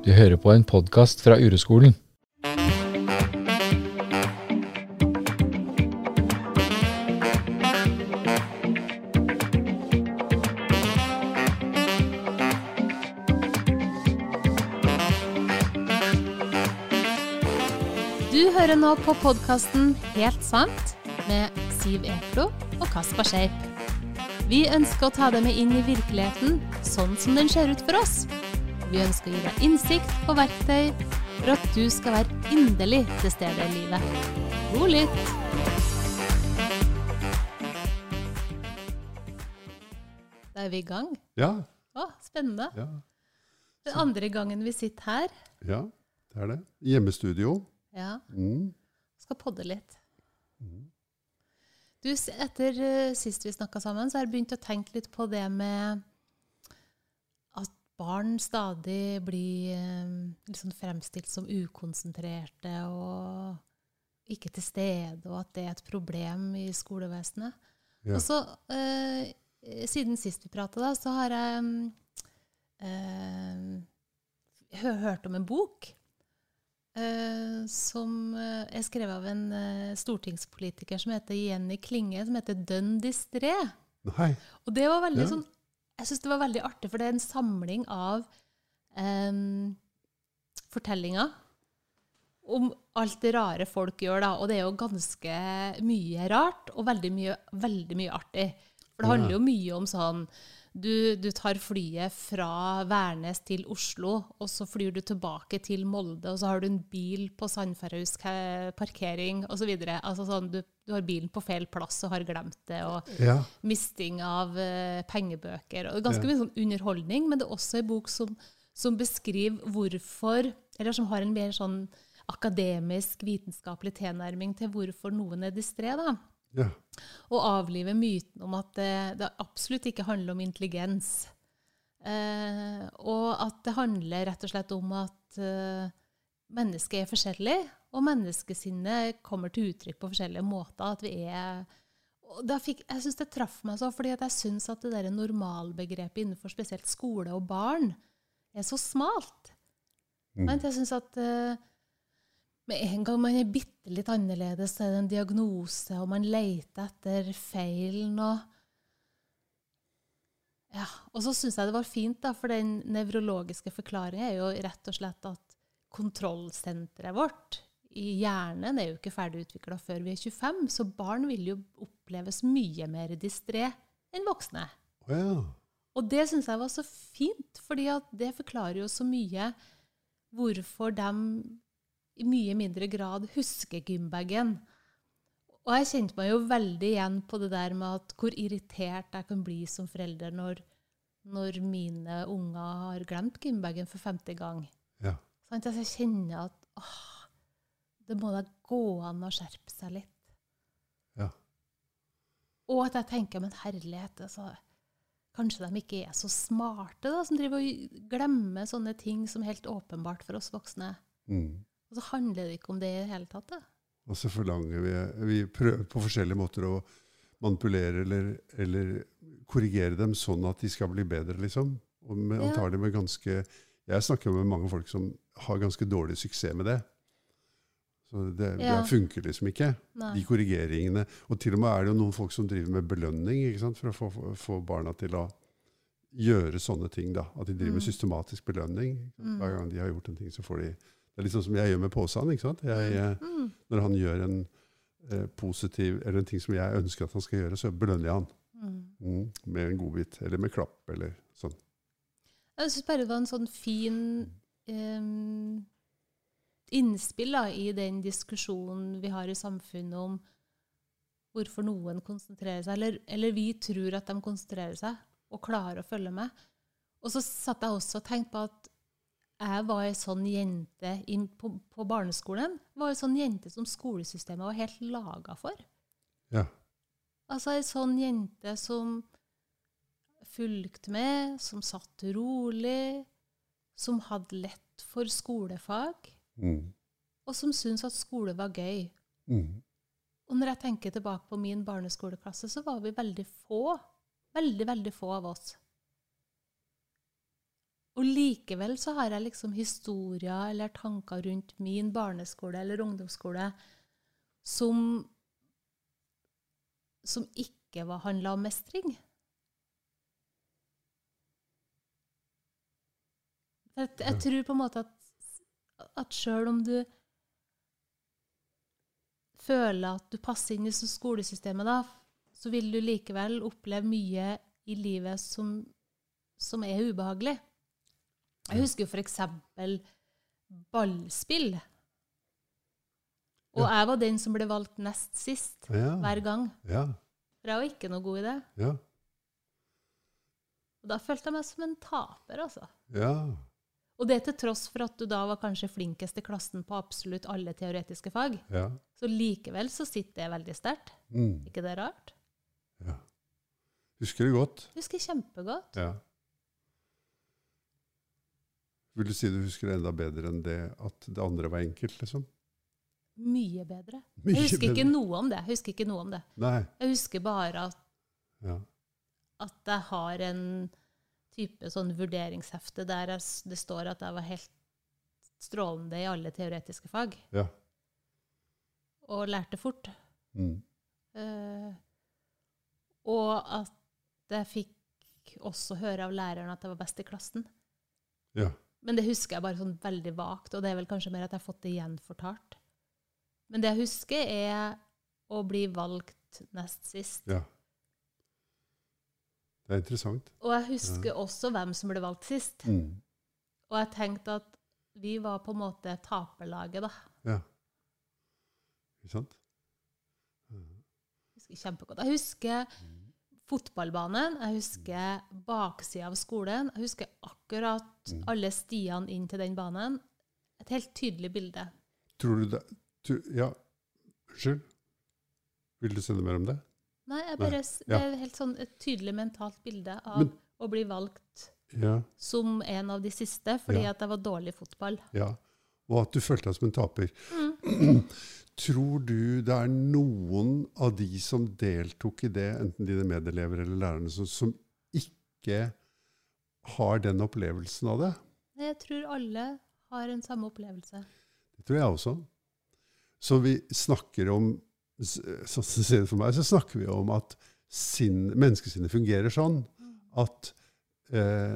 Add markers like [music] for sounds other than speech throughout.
Du hører på en podkast fra Ureskolen. Du hører nå på podkasten Helt sant med Siv Eklo og Kaspar Scheip. Vi ønsker å ta deg med inn i virkeligheten sånn som den ser ut for oss. Vi ønsker å gi deg innsikt og verktøy for at du skal være inderlig til stede i livet. God lytt! Da er vi i gang. Ja, Å, spennende. ja, Det er andre gangen vi sitter her. ja, det er det. Hjemmestudio. Ja, Mm. skal podde litt. Du, etter eh, sist vi snakka sammen, så har jeg begynt å tenke litt på det med barn stadig blir liksom sånn fremstilt som ukonsentrerte og ikke til stede, og at det er et problem i skolevesenet. Ja. Og så, eh, siden sist vi prata, da, så har jeg eh, hørt om en bok eh, som eh, er skrevet av en eh, stortingspolitiker som heter Jenny Klinge, som heter 'Dønn distré'. Nei. Og det var veldig Ja. sånn Jeg syns det var veldig artig, for det er en samling av um, fortellinger om alt det rare folk gjør, da. Og det er jo ganske mye rart, og veldig mye, veldig mye artig. For det handler jo mye om sånn du, du tar flyet fra Værnes til Oslo, og så flyr du tilbake til Molde, og så har du en bil på Sandferhus ka- parkering osv. Altså sånn, du, du har bilen på feil plass og har glemt det. og Ja. misting av uh, pengebøker. Og ganske Ja. mye sånn underholdning, men det er også en bok som, som beskriver hvorfor Eller som har en mer sånn akademisk, vitenskapelig tilnærming til hvorfor noen er distré. da. Ja. Og avlive myten om at det, det absolutt ikke handler om intelligens. Eh, og at det handler rett og slett om at eh, mennesket er forskjellig, og menneskesinnet kommer til uttrykk på forskjellige måter. At vi er og da fikk, Jeg syns det traff meg så, fordi jeg syns at det der normalbegrepet innenfor spesielt skole og barn er så smalt. Mm. Men Jeg syns at eh, med en gang man er bitte litt annerledes, er det en diagnose, og man leter etter feilen og Ja. Og så syns jeg det var fint, da, for den nevrologiske forklaringen er jo rett og slett at kontrollsenteret vårt i hjernen er jo ikke ferdig utvikla før vi er 25, så barn vil jo oppleves mye mer distré enn voksne. Wow. Og det syns jeg var så fint, fordi at det forklarer jo så mye hvorfor de i mye mindre grad husker gymbagen. Og jeg kjente meg jo veldig igjen på det der med at hvor irritert jeg kan bli som forelder når, når mine unger har glemt gymbagen for femte gang. ja. Sånn, Altså, jeg kjenner at åh, det må da gå an å skjerpe seg litt. Ja. Og at jeg tenker, men herlighet, altså, kanskje de ikke er så smarte, da, som driver og glemmer sånne ting som er helt åpenbart for oss voksne. Mm. Og så handler det ikke om det i det hele tatt. Da. Og så forlanger vi Vi prøver på forskjellige måter å manipulere eller, eller korrigere dem sånn at de skal bli bedre, liksom. Og med, Ja. antagelig med ganske Jeg snakker med mange folk som har ganske dårlig suksess med det. Så det, Ja. det funker liksom ikke, Nei. de korrigeringene. Og til og med er det jo noen folk som driver med belønning ikke sant? for å få, få- barna til å gjøre sånne ting. da. At de driver med Mm. systematisk belønning. Mm. Hver gang de har gjort en ting, så får de Det er litt sånn som jeg gjør med påsan. ikke sant? Jeg, eh, Mm. når han gjør en eh, positiv, eller en ting som jeg ønsker at han skal gjøre, så belønner jeg han Mm. mm, med en godbit, eller med klapp, eller sånn. Jeg syns bare det var en sånn fin um, innspill da, i den diskusjonen vi har i samfunnet om hvorfor noen konsentrerer seg, eller, eller vi tror at de konsentrerer seg, og klarer å følge med. Og så satt jeg også og tenkte på at jeg var ei sånn jente på, på barneskolen. var ei sånn jente som skolesystemet var helt laga for. Ja. Altså ei sånn jente som fulgte med, som satt rolig, som hadde lett for skolefag, Mm. og som syntes at skole var gøy. Mm. Og når jeg tenker tilbake på min barneskoleklasse, så var vi veldig få. Veldig, veldig få av oss. Og likevel så har jeg liksom historier eller tanker rundt min barneskole eller ungdomsskole som, som ikke var handla om mestring. Jeg, jeg tror på en måte at, at sjøl om du føler at du passer inn i skolesystemet, da, så vil du likevel oppleve mye i livet som, som er ubehagelig. Jeg husker jo f.eks. ballspill. Og jeg var den som ble valgt nest sist Ja. hver gang. Ja. For jeg var ikke noe god i det. Ja. Og da følte jeg meg som en taper, altså. Ja. Og det til tross for at du da var kanskje flinkest i klassen på absolutt alle teoretiske fag. Ja. Så likevel så sitter det veldig sterkt. Mm. ikke det rart? ja. Husker du godt. Husker kjempegodt. Ja. Vil du si du husker det enda bedre enn det at det andre var enkelt, liksom? Mye bedre. Mye Jeg husker ikke bedre. noe om det. Jeg husker ikke noe om det. Nei. Jeg husker bare at, Ja. at jeg har en type sånn vurderingshefte der jeg, det står at jeg var helt strålende i alle teoretiske fag, Ja. og lærte fort. Mm. Uh, og at jeg fikk også høre av læreren at jeg var best i klassen. Ja. Men det husker jeg bare sånn veldig vagt, og det er vel kanskje mer at jeg har fått det gjenfortalt. Men det jeg husker, er å bli valgt nest sist. ja. Det er interessant. Og jeg husker også hvem som ble valgt sist. Mm. Og jeg tenkte at vi var på en måte taperlaget, da. Ja. Ikke sant? Jeg husker kjempegodt. Jeg husker fotballbanen, jeg husker baksida av skolen. Jeg husker akkurat Mm. alle stiene inn til den banen. Et helt tydelig bilde. Tror du det tu, Ja, unnskyld? Vil du si noe mer om det? Nei, jeg Nei, bare, ja. det er helt sånn et tydelig mentalt bilde av Men- å bli valgt Ja. som en av de siste, fordi Ja. at jeg var dårlig i fotball. ja. Og at du følte deg som en taper. Mm. [clears throat] [clears throat] Tror du det er noen av de som deltok i det, enten dine medelever eller lærerne, som, som ikke har den opplevelsen av det? Jeg tror alle har en samme opplevelse. Det tror jeg også. Så vi snakker om Sånn som ser for meg, så snakker vi om at sin, menneskesinnet fungerer sånn at eh,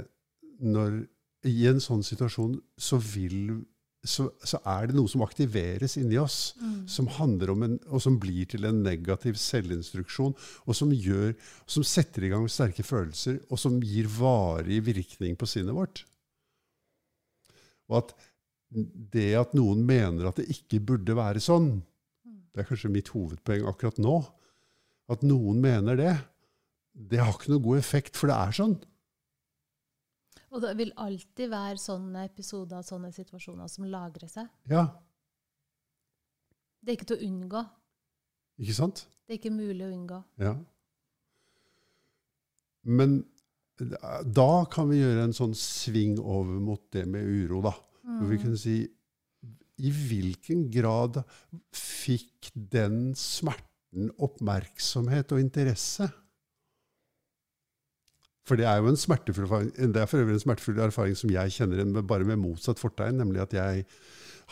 når i en sånn situasjon så vil så, så er det noe som aktiveres inni oss, Mm. som handler om en, og som blir til en negativ selvinstruksjon, og som, gjør, som setter i gang sterke følelser, og som gir varig virkning på sinnet vårt. Og at det at noen mener at det ikke burde være sånn, det er kanskje mitt hovedpoeng akkurat nå, at noen mener det, det har ikke noe god effekt, for det er sånn. Og det vil alltid være sånne episoder og sånne situasjoner som lagrer seg. Ja, Det er ikke til å unngå. ikke sant? Det er ikke mulig å unngå. Ja. Men da kan vi gjøre en sånn sving over mot det med uro, da. Hvor vi kunne si I hvilken grad fikk den smerten oppmerksomhet og interesse? For det er jo en smertefull erfaring, det er for øvrig en smertefull erfaring som jeg kjenner igjen, bare med motsatt fortegn, nemlig at jeg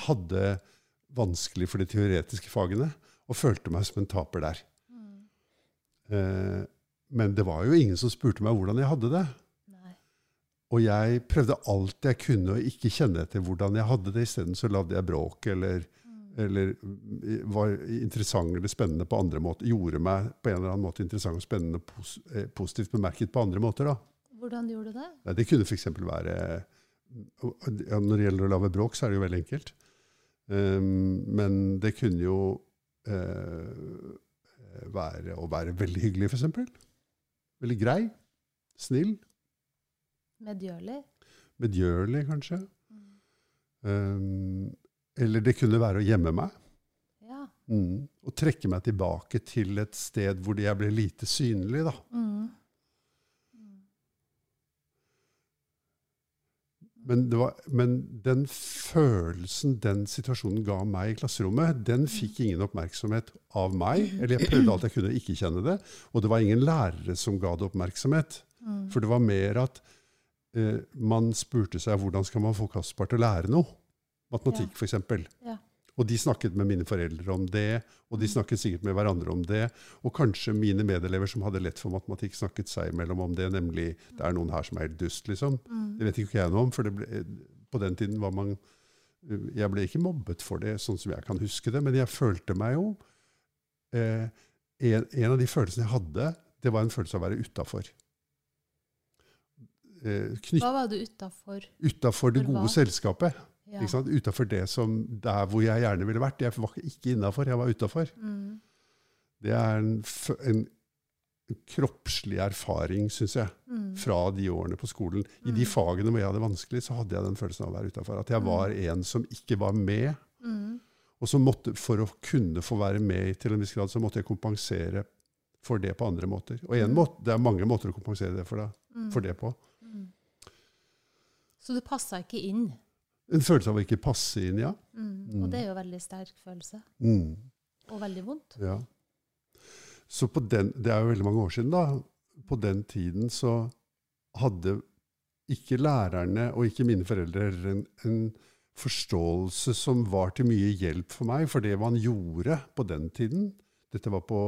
hadde vanskelig for de teoretiske fagene, og følte meg som en taper der. Eh, men det var jo ingen som spurte meg hvordan jeg hadde det. Nei. Og jeg prøvde alt jeg kunne å ikke kjenne etter hvordan jeg hadde det. Isteden så lagde jeg bråk eller, eller mm, var interessant eller spennende på andre måter. Gjorde meg på en eller annen måte interessant og spennende pos eh, positivt bemerket på andre måter. da. Hvordan gjorde du det? Nei, Det kunne f.eks. være ja, Når det gjelder å lage bråk, så er det jo veldig enkelt. Um, men det kunne jo uh, være å være veldig hyggelig, f.eks. Veldig grei. Snill. Medgjørlig? Medgjørlig, kanskje. Um, eller det kunne være å gjemme meg. Ja. Mm. Og trekke meg tilbake til et sted hvor jeg ble lite synlig. da. Mm. Men, det var, men den følelsen den situasjonen ga meg i klasserommet, den fikk ingen oppmerksomhet av meg. Eller jeg prøvde alt jeg kunne ikke kjenne det. Og det var ingen lærere som ga det oppmerksomhet. Mm. For det var mer at eh, man spurte seg hvordan skal man få Kaspar til å lære noe. Matematikk, for f.eks. Ja. Og de snakket med mine foreldre om det, og de snakket sikkert med hverandre om det. Og kanskje mine medelever som hadde lett for matematikk, snakket seg imellom om det, nemlig det er noen her som er helt dust, liksom. Mm. Det vet ikke jeg noe om, for det ble, på den tiden var man Jeg ble ikke mobbet for det, sånn som jeg kan huske det, men jeg følte meg jo eh, en, en av de følelsene jeg hadde, det var en følelse av å være utafor. Eh, Hva var du utafor? utafor det gode selskapet. Ja. Utafor det som Der hvor jeg gjerne ville vært. Jeg var ikke innafor, jeg var utafor. Mm. Det er en, en kroppslig erfaring, syns jeg, Mm. fra de årene på skolen. I de Mm. fagene hvor jeg hadde vanskelig, så hadde jeg den følelsen av å være utafor. At jeg var en som ikke var med. Mm. Og som måtte, for å kunne få være med til en viss grad, så måtte jeg kompensere for det på andre måter. Og en Mm. måte, det er mange måter å kompensere det for, Mm. for det på. Mm. Så du passa ikke inn? En følelse av å ikke passe inn, ja. Mm. Mm. Og det er jo en veldig sterk følelse. Mm. Og veldig vondt. Ja. Så på den, det er jo veldig mange år siden, da. På den tiden så hadde ikke lærerne og ikke mine foreldre en, en forståelse som var til mye hjelp for meg. For det man gjorde på den tiden, dette var på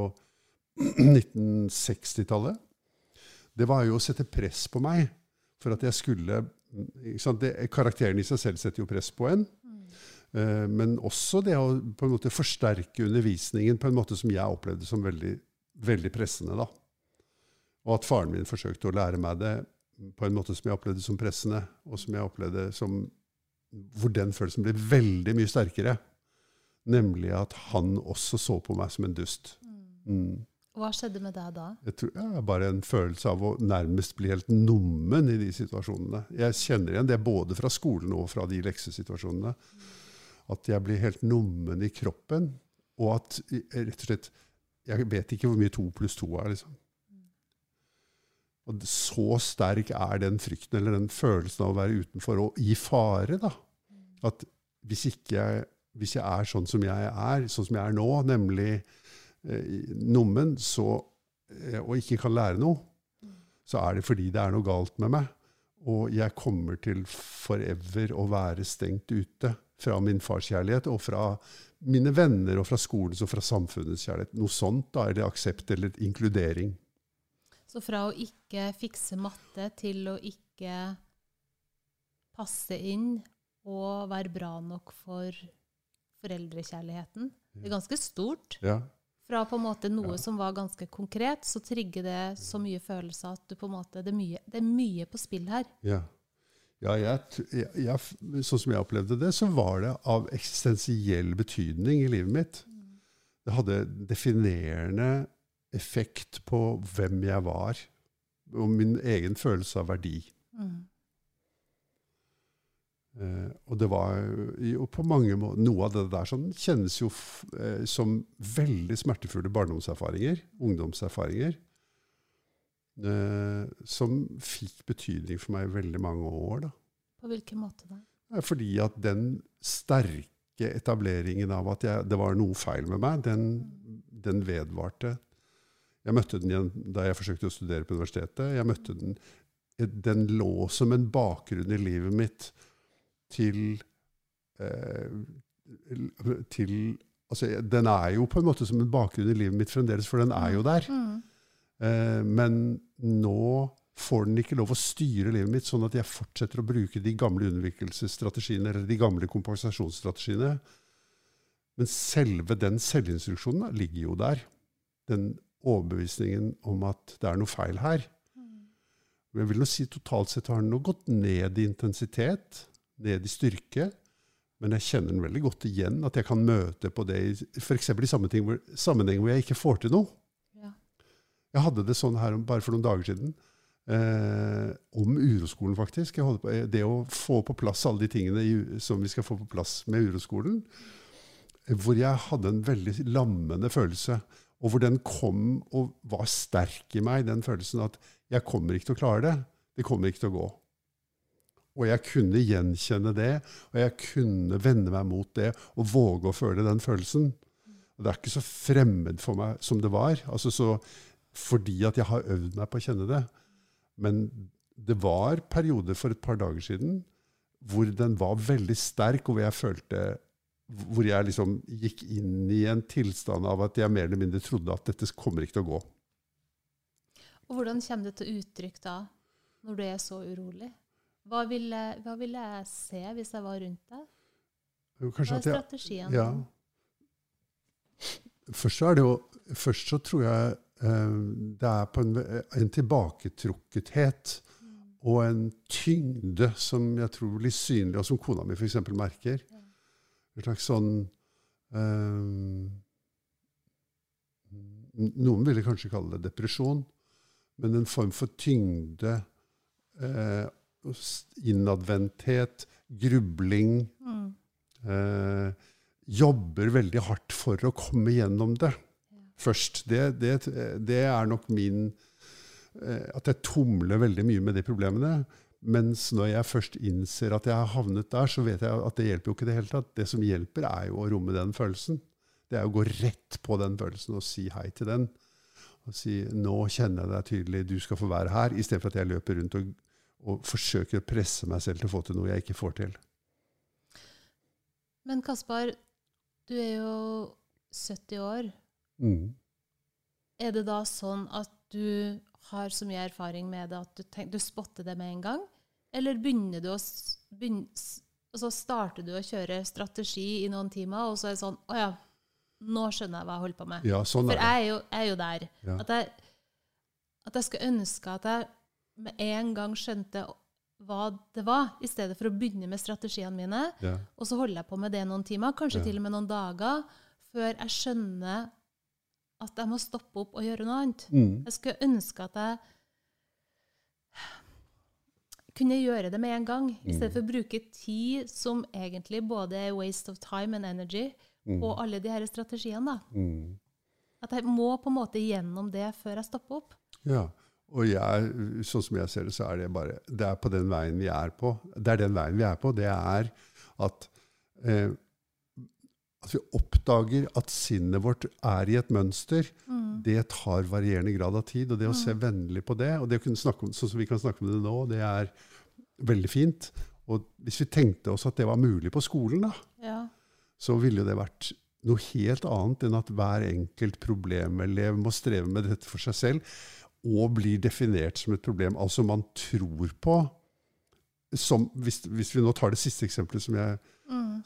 [clears throat] 1960-tallet, det var jo å sette press på meg for at jeg skulle? Det, Karakteren i seg selv setter jo press på en. Mm. Eh, Men også det å på en måte forsterke undervisningen på en måte som jeg opplevde som veldig, veldig pressende. da. Og at faren min forsøkte å lære meg det på en måte som jeg opplevde som pressende, og som jeg opplevde som hvor den følelsen ble veldig mye sterkere. Nemlig at han også så på meg som en dust. Mm. Hva skjedde med deg da? Jeg tror er bare en følelse av å nærmest bli helt nummen i de situasjonene. Jeg kjenner igjen det både fra skolen og fra de leksesituasjonene. At jeg blir helt nummen i kroppen. Og at rett og slett Jeg vet ikke hvor mye to pluss to er, liksom. Og så sterk er den frykten eller den følelsen av å være utenfor og i fare. da. At hvis, jeg, hvis jeg er sånn som jeg er, sånn som jeg er nå, nemlig nummen, så, eh, og ikke kan lære noe, så er det fordi det er noe galt med meg. Og jeg kommer til forever å være stengt ute fra min fars kjærlighet og fra mine venner og fra skolens og fra samfunnets kjærlighet. Noe sånt, da, eller aksept eller inkludering. Så fra å ikke fikse matte til å ikke passe inn og være bra nok for foreldrekjærligheten. Det er ganske stort. Ja. Fra på en måte noe Ja. som var ganske konkret, så trigger det så mye følelser at du på en måte, det, er mye, det er mye på spill her. Ja. ja jeg, jeg, jeg, sånn som jeg opplevde det, så var det av eksistensiell betydning i livet mitt. Det hadde definerende effekt på hvem jeg var, og min egen følelse av verdi. Mm. Eh, og det var jo på mange måter Noe av det der sånn kjennes jo eh, som veldig smertefulle barndomserfaringer, ungdomserfaringer, eh, som fikk betydning for meg i veldig mange år. da. På hvilken måte da? Eh, Fordi at den sterke etableringen av at jeg, det var noe feil med meg, den, den vedvarte. Jeg møtte den igjen da jeg forsøkte å studere på universitetet. Jeg møtte Den den lå som en bakgrunn i livet mitt til, eh, til altså, Den er jo på en måte som en bakgrunn i livet mitt fremdeles, for den er jo der. Mm. Eh, men nå får den ikke lov å styre livet mitt, sånn at jeg fortsetter å bruke de gamle undervikelsesstrategiene eller de gamle kompensasjonsstrategiene. Men selve den selvinstruksjonen da, ligger jo der. Den overbevisningen om at det er noe feil her. Men jeg vil nå si totalt sett har den nå gått ned i intensitet, ned i styrke. Men jeg kjenner den veldig godt igjen, at jeg kan møte på det f.eks. i sammenheng hvor, sammenheng hvor jeg ikke får til noe. Ja. Jeg hadde det sånn her bare for noen dager siden. Eh, om uroskolen, faktisk. På, eh, det å få på plass alle de tingene i, som vi skal få på plass med uroskolen. eh, Hvor jeg hadde en veldig lammende følelse. Og hvor den kom og var sterk i meg, den følelsen at jeg kommer ikke til å klare det. Det kommer ikke til å gå. Og jeg kunne gjenkjenne det, og jeg kunne vende meg mot det og våge å føle den følelsen. Og det er ikke så fremmed for meg som det var. Altså så, fordi at jeg har øvd meg på å kjenne det. Men det var perioder for et par dager siden hvor den var veldig sterk, og hvor jeg følte hvor jeg liksom gikk inn i en tilstand av at jeg mer eller mindre trodde at dette kommer ikke til å gå. Og hvordan kommer det til uttrykk da, når du er så urolig? Hva ville, hva ville jeg se hvis jeg var rundt deg? Kanskje Hva er jeg, strategien? ja. Først så det jo Først så tror jeg eh, det er på en, en tilbaketrukkethet og en tyngde som jeg tror blir synlig, og som kona mi f.eks. merker. En slags sånn eh, Noen ville kanskje kalle det depresjon, men en form for tyngde, eh, innadvendthet, grubling. Mm. Eh, jobber veldig hardt for å komme gjennom det først. Det, det, det er nok min eh, At jeg tumler veldig mye med de problemene. Mens når jeg først innser at jeg har havnet der, så vet jeg at det hjelper jo ikke det hele tatt. Det som hjelper, er jo å romme den følelsen. Det er å gå rett på den følelsen og si hei til den. Og si 'nå kjenner jeg deg tydelig, du skal få være her', istedenfor at jeg løper rundt og, og forsøker å presse meg selv til å få til noe jeg ikke får til. Men Kaspar, du er jo 70 år. Mm. Er det da sånn at du har så mye erfaring med det at du, tenk, du spotter det med en gang? Eller begynner du å begynner, og så starter du å kjøre strategi i noen timer, og så er det sånn Å ja, nå skjønner jeg hva jeg holder på med. Ja, sånn For jeg er jo, jeg er jo der. Ja. At, jeg, at jeg skulle ønske at jeg med en gang skjønte hva det var, i stedet for å begynne med strategiene mine. Ja. Og så holder jeg på med det noen timer, kanskje Ja. til og med noen dager, før jeg skjønner at jeg må stoppe opp og gjøre noe annet. Mm. Jeg skulle ønske at jeg kunne gjøre det med en gang, i Mm. stedet for å bruke tid som egentlig både er waste of time and energy, og alle de her strategiene. da. Mm. At jeg må på en måte gjennom det før jeg stopper opp. Ja. Og jeg, sånn som jeg ser det, så er det bare Det er på den veien vi er på. Det er den veien vi er på. Det er at eh, at vi oppdager at sinnet vårt er i et mønster, det tar varierende grad av tid. Og det å se vennlig på det, og det å kunne snakke om sånn som vi kan snakke om det nå, det er veldig fint. Og hvis vi tenkte oss at det var mulig på skolen, da, Ja. så ville det vært noe helt annet enn at hver enkelt problemelev må streve med dette for seg selv og blir definert som et problem. Altså man tror på som, hvis, hvis vi nå tar det siste eksempelet som jeg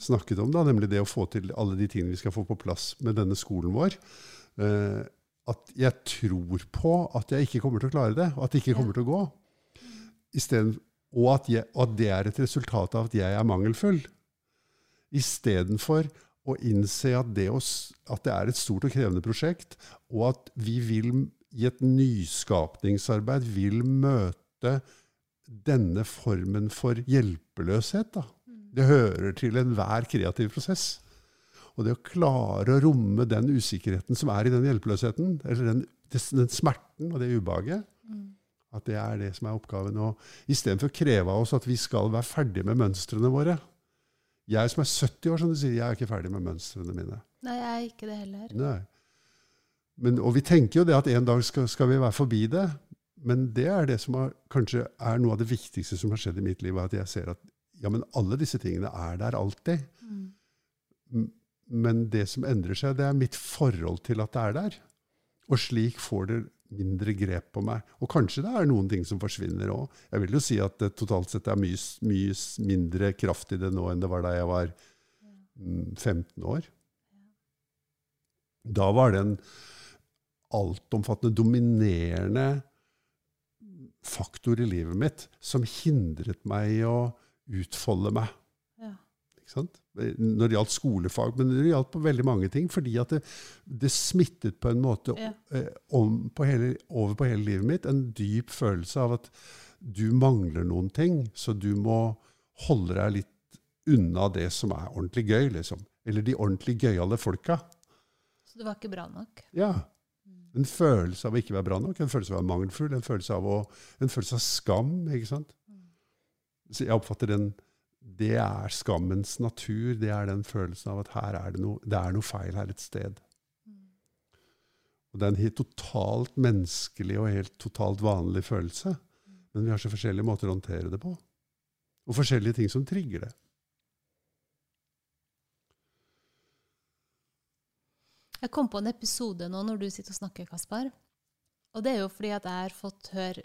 snakket om, da, nemlig det å få til alle de tingene vi skal få på plass med denne skolen vår. Eh, at jeg tror på at jeg ikke kommer til å klare det, og at det ikke kommer til å gå. Stedet, og, at jeg, at det er et resultat av at jeg er mangelfull. Istedenfor å innse at det, å, s- at det er et stort og krevende prosjekt, og at vi vil i et nyskapningsarbeid vil møte denne formen for hjelpeløshet. Da. Det hører til enhver kreativ prosess. Og det å klare å romme den usikkerheten som er i den hjelpeløsheten, eller den, den smerten og det ubehaget, at det er det som er oppgaven. Og istedenfor å kreve av oss at vi skal være ferdig med mønstrene våre. Jeg som er 70 år, som du sier, jeg er ikke ferdig med mønstrene mine. Nei, jeg er ikke det heller. Nei. Men, og vi tenker jo det at en dag skal, skal vi være forbi det. Men det er det som har, kanskje er noe av det viktigste som har skjedd i mitt liv. At jeg ser at ja, men alle disse tingene er der alltid. Mm. Men det som endrer seg, det er mitt forhold til at det er der. Og slik får det mindre grep på meg. Og kanskje det er noen ting som forsvinner òg. Jeg vil jo si at det totalt sett er mye, mye mindre kraft i det nå enn det var da jeg var mm, 15 år. Da var det en altomfattende, dominerende faktor i livet mitt som hindret meg i å utfolde meg. Ja. Når det gjaldt skolefag, men det gjaldt på veldig mange ting. Fordi at det, det smittet på en måte Ja. eh, om på hele, over på hele livet mitt en dyp følelse av at du mangler noen ting, så du må holde deg litt unna det som er ordentlig gøy, liksom. Eller de ordentlig gøyale folka. Så det var ikke bra nok. Ja. En følelse av å ikke være bra nok, en følelse av å være mangelfull, en følelse av, å, en følelse av skam. ikke sant? Så jeg oppfatter den Det er skammens natur. Det er den følelsen av at her er det noe, det er noe feil her et sted. Og det er en helt totalt menneskelig og helt totalt vanlig følelse. Men vi har så forskjellige måter å håndtere det på. Og forskjellige ting som trigger det. Jeg kom på en episode nå når du sitter og snakker, Kaspar. Og det er jo fordi at jeg har fått høre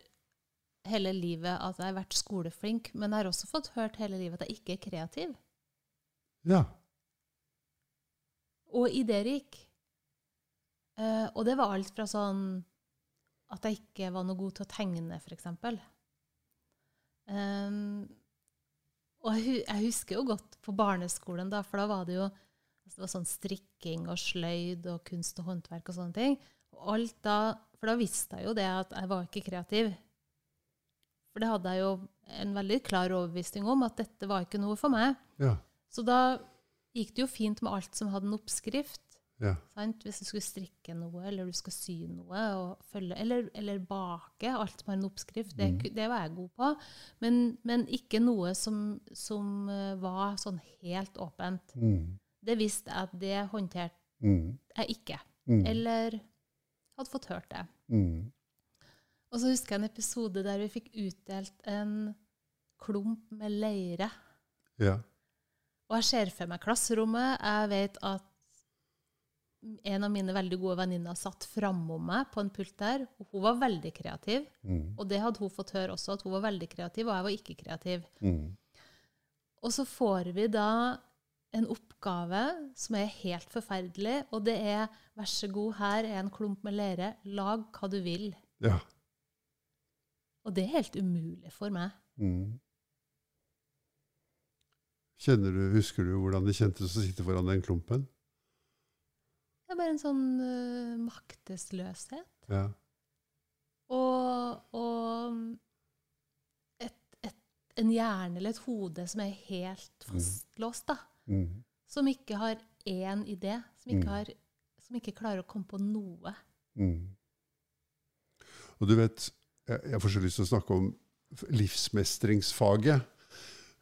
hele livet at jeg har vært skoleflink, men jeg har også fått hørt hele livet at jeg ikke er kreativ. Ja. Og idérik. Uh, og det var alt fra sånn at jeg ikke var noe god til å tegne, f.eks. Um, og jeg, jeg husker jo godt på barneskolen, da, for da var det jo altså det var sånn strikking og sløyd og kunst og håndverk og sånne ting. Og alt da, for da visste jeg jo det at jeg var ikke kreativ. For det hadde jeg jo en veldig klar overbevisning om, at dette var ikke noe for meg. Ja. Så da gikk det jo fint med alt som hadde en oppskrift. ja. Sant? Hvis du skulle strikke noe, eller du skulle sy noe, og følge, eller, eller bake. Alt som har en oppskrift. Det, mm. det var jeg god på. Men, men ikke noe som, som eh, var sånn helt åpent. Mm. Det visste jeg at det håndterte Mm. jeg ikke. Mm. Eller hadde fått hørt det. Mm. Og så husker jeg en episode der vi fikk utdelt en klump med leire. Ja. Og jeg ser for meg klasserommet. Jeg vet at en av mine veldig gode venninner satt framom meg på en pult der. og Hun var veldig kreativ, Mm. og det hadde hun fått høre også, at hun var veldig kreativ, og jeg var ikke kreativ. Mm. Og så får vi da en oppgave som er helt forferdelig, og det er vær så god, her er en klump med lere, lag hva du vil. Ja. Og det er helt umulig for meg. Mm. Du, Husker du hvordan det kjentes å sitte foran den klumpen? Det er bare en sånn uh, maktesløshet. Ja. Og, og et, et, en hjerne eller et hode som er helt fastlåst, da. Mm. Som ikke har én idé. Som ikke, Mm. har, som ikke klarer å komme på noe. Mm. Og du vet, jeg, jeg får så lyst til å snakke om livsmestringsfaget.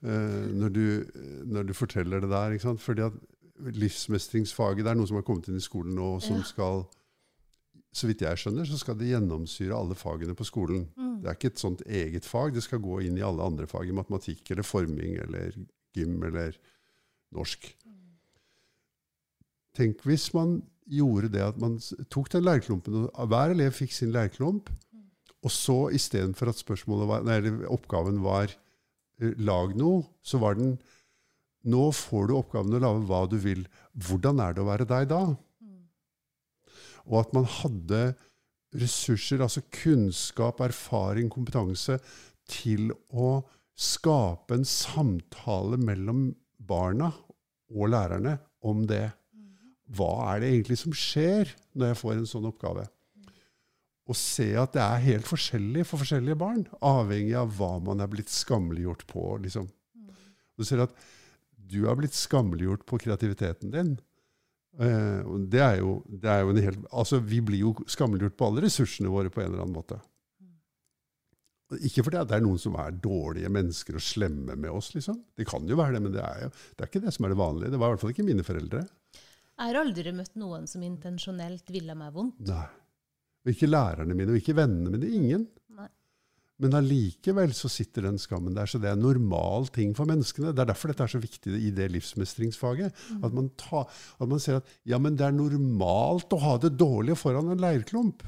Uh, når, du, når du forteller det der. Ikke sant? Fordi at livsmestringsfaget det er noe som har kommet inn i skolen nå, som Ja. skal Så vidt jeg skjønner, så skal det gjennomsyre alle fagene på skolen. Mm. Det er ikke et sånt eget fag. Det skal gå inn i alle andre fag, i matematikk eller forming eller gym eller norsk. Tenk hvis man gjorde det at man tok den leirklumpen, og hver elev fikk sin leirklump, og så istedenfor at var, nei, oppgaven var eh, lag noe, så var den nå får du oppgaven å lage hva du vil. Hvordan er det å være deg da? Og at man hadde ressurser, altså kunnskap, erfaring, kompetanse, til å skape en samtale mellom barna og lærerne om det. Hva er det egentlig som skjer når jeg får en sånn oppgave? Og se at det er helt forskjellig for forskjellige barn, avhengig av hva man er blitt skammeliggjort på. Liksom. Du ser at du har blitt skammeliggjort på kreativiteten din. Eh, det er jo, det er jo en helt, altså Vi blir jo skammeliggjort på alle ressursene våre på en eller annen måte. Ikke fordi det er noen som er dårlige mennesker og slemme med oss, liksom. Det kan jo være det, men det er jo det er ikke det som er det vanlige. Det var i hvert fall ikke mine foreldre. Jeg har aldri møtt noen som intensjonelt ville meg vondt. Nei. Og ikke lærerne mine, og ikke vennene mine. Ingen. Nei. Men allikevel så sitter den skammen der. Så det er en normal ting for menneskene. Det er derfor dette er så viktig i det livsmestringsfaget. At, man tar, at man ser at ja, men det er normalt å ha det dårlig foran en leirklump.